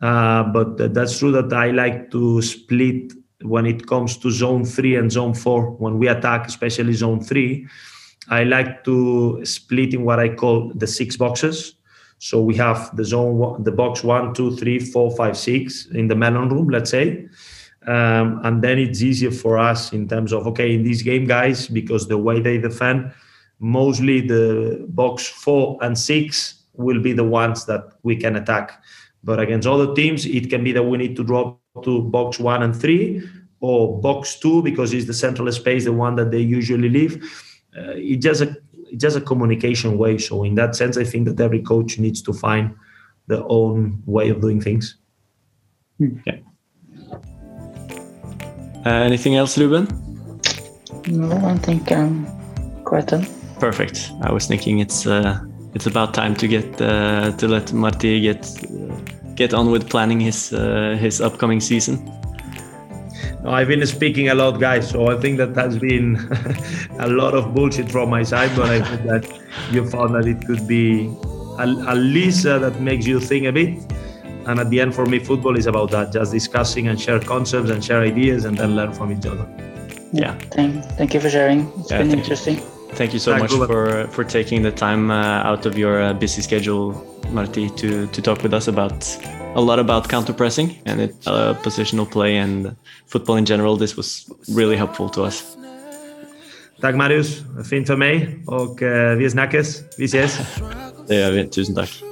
Uh, but that's true that i like to split when it comes to zone three and zone four when we attack especially zone three i like to split in what i call the six boxes. So we have the zone one, the box one two three four five six in the mellemrum let's say. Um, and then it's easier for us in terms of okay in this game guys because the way they defend mostly the box four and six will be the ones that we can attack. But against other teams it can be that we need to drop to box one and three or box two because it's the central space the one that they usually leave uh, it's just a it's just a communication way so in that sense i think that every coach needs to find their own way of doing things okay uh, anything else, Ruben? No, I think I'm quite done. Perfect. I was thinking it's uh, it's about time to get uh, to let Marti get get on with planning his uh, his upcoming season. I've been speaking a lot, guys, so I think that has been a lot of bullshit from my side, but I hope that you found that it could be at least uh, that makes you think a bit and at the end, for me, football is about that just discussing and share concepts and share ideas and then learn from each other. Yeah. Thank, thank you for sharing. It's yeah, been thank interesting. You. Thank you so much for, for taking the time uh, out of your uh, busy schedule, Marti, to, to talk with us about a lot about counter pressing and it, uh, positional play and football in general. This was really helpful to us. Tack Marius, fint för mig och vi snackas. Vi ses. Det gör vi. Tusen tack.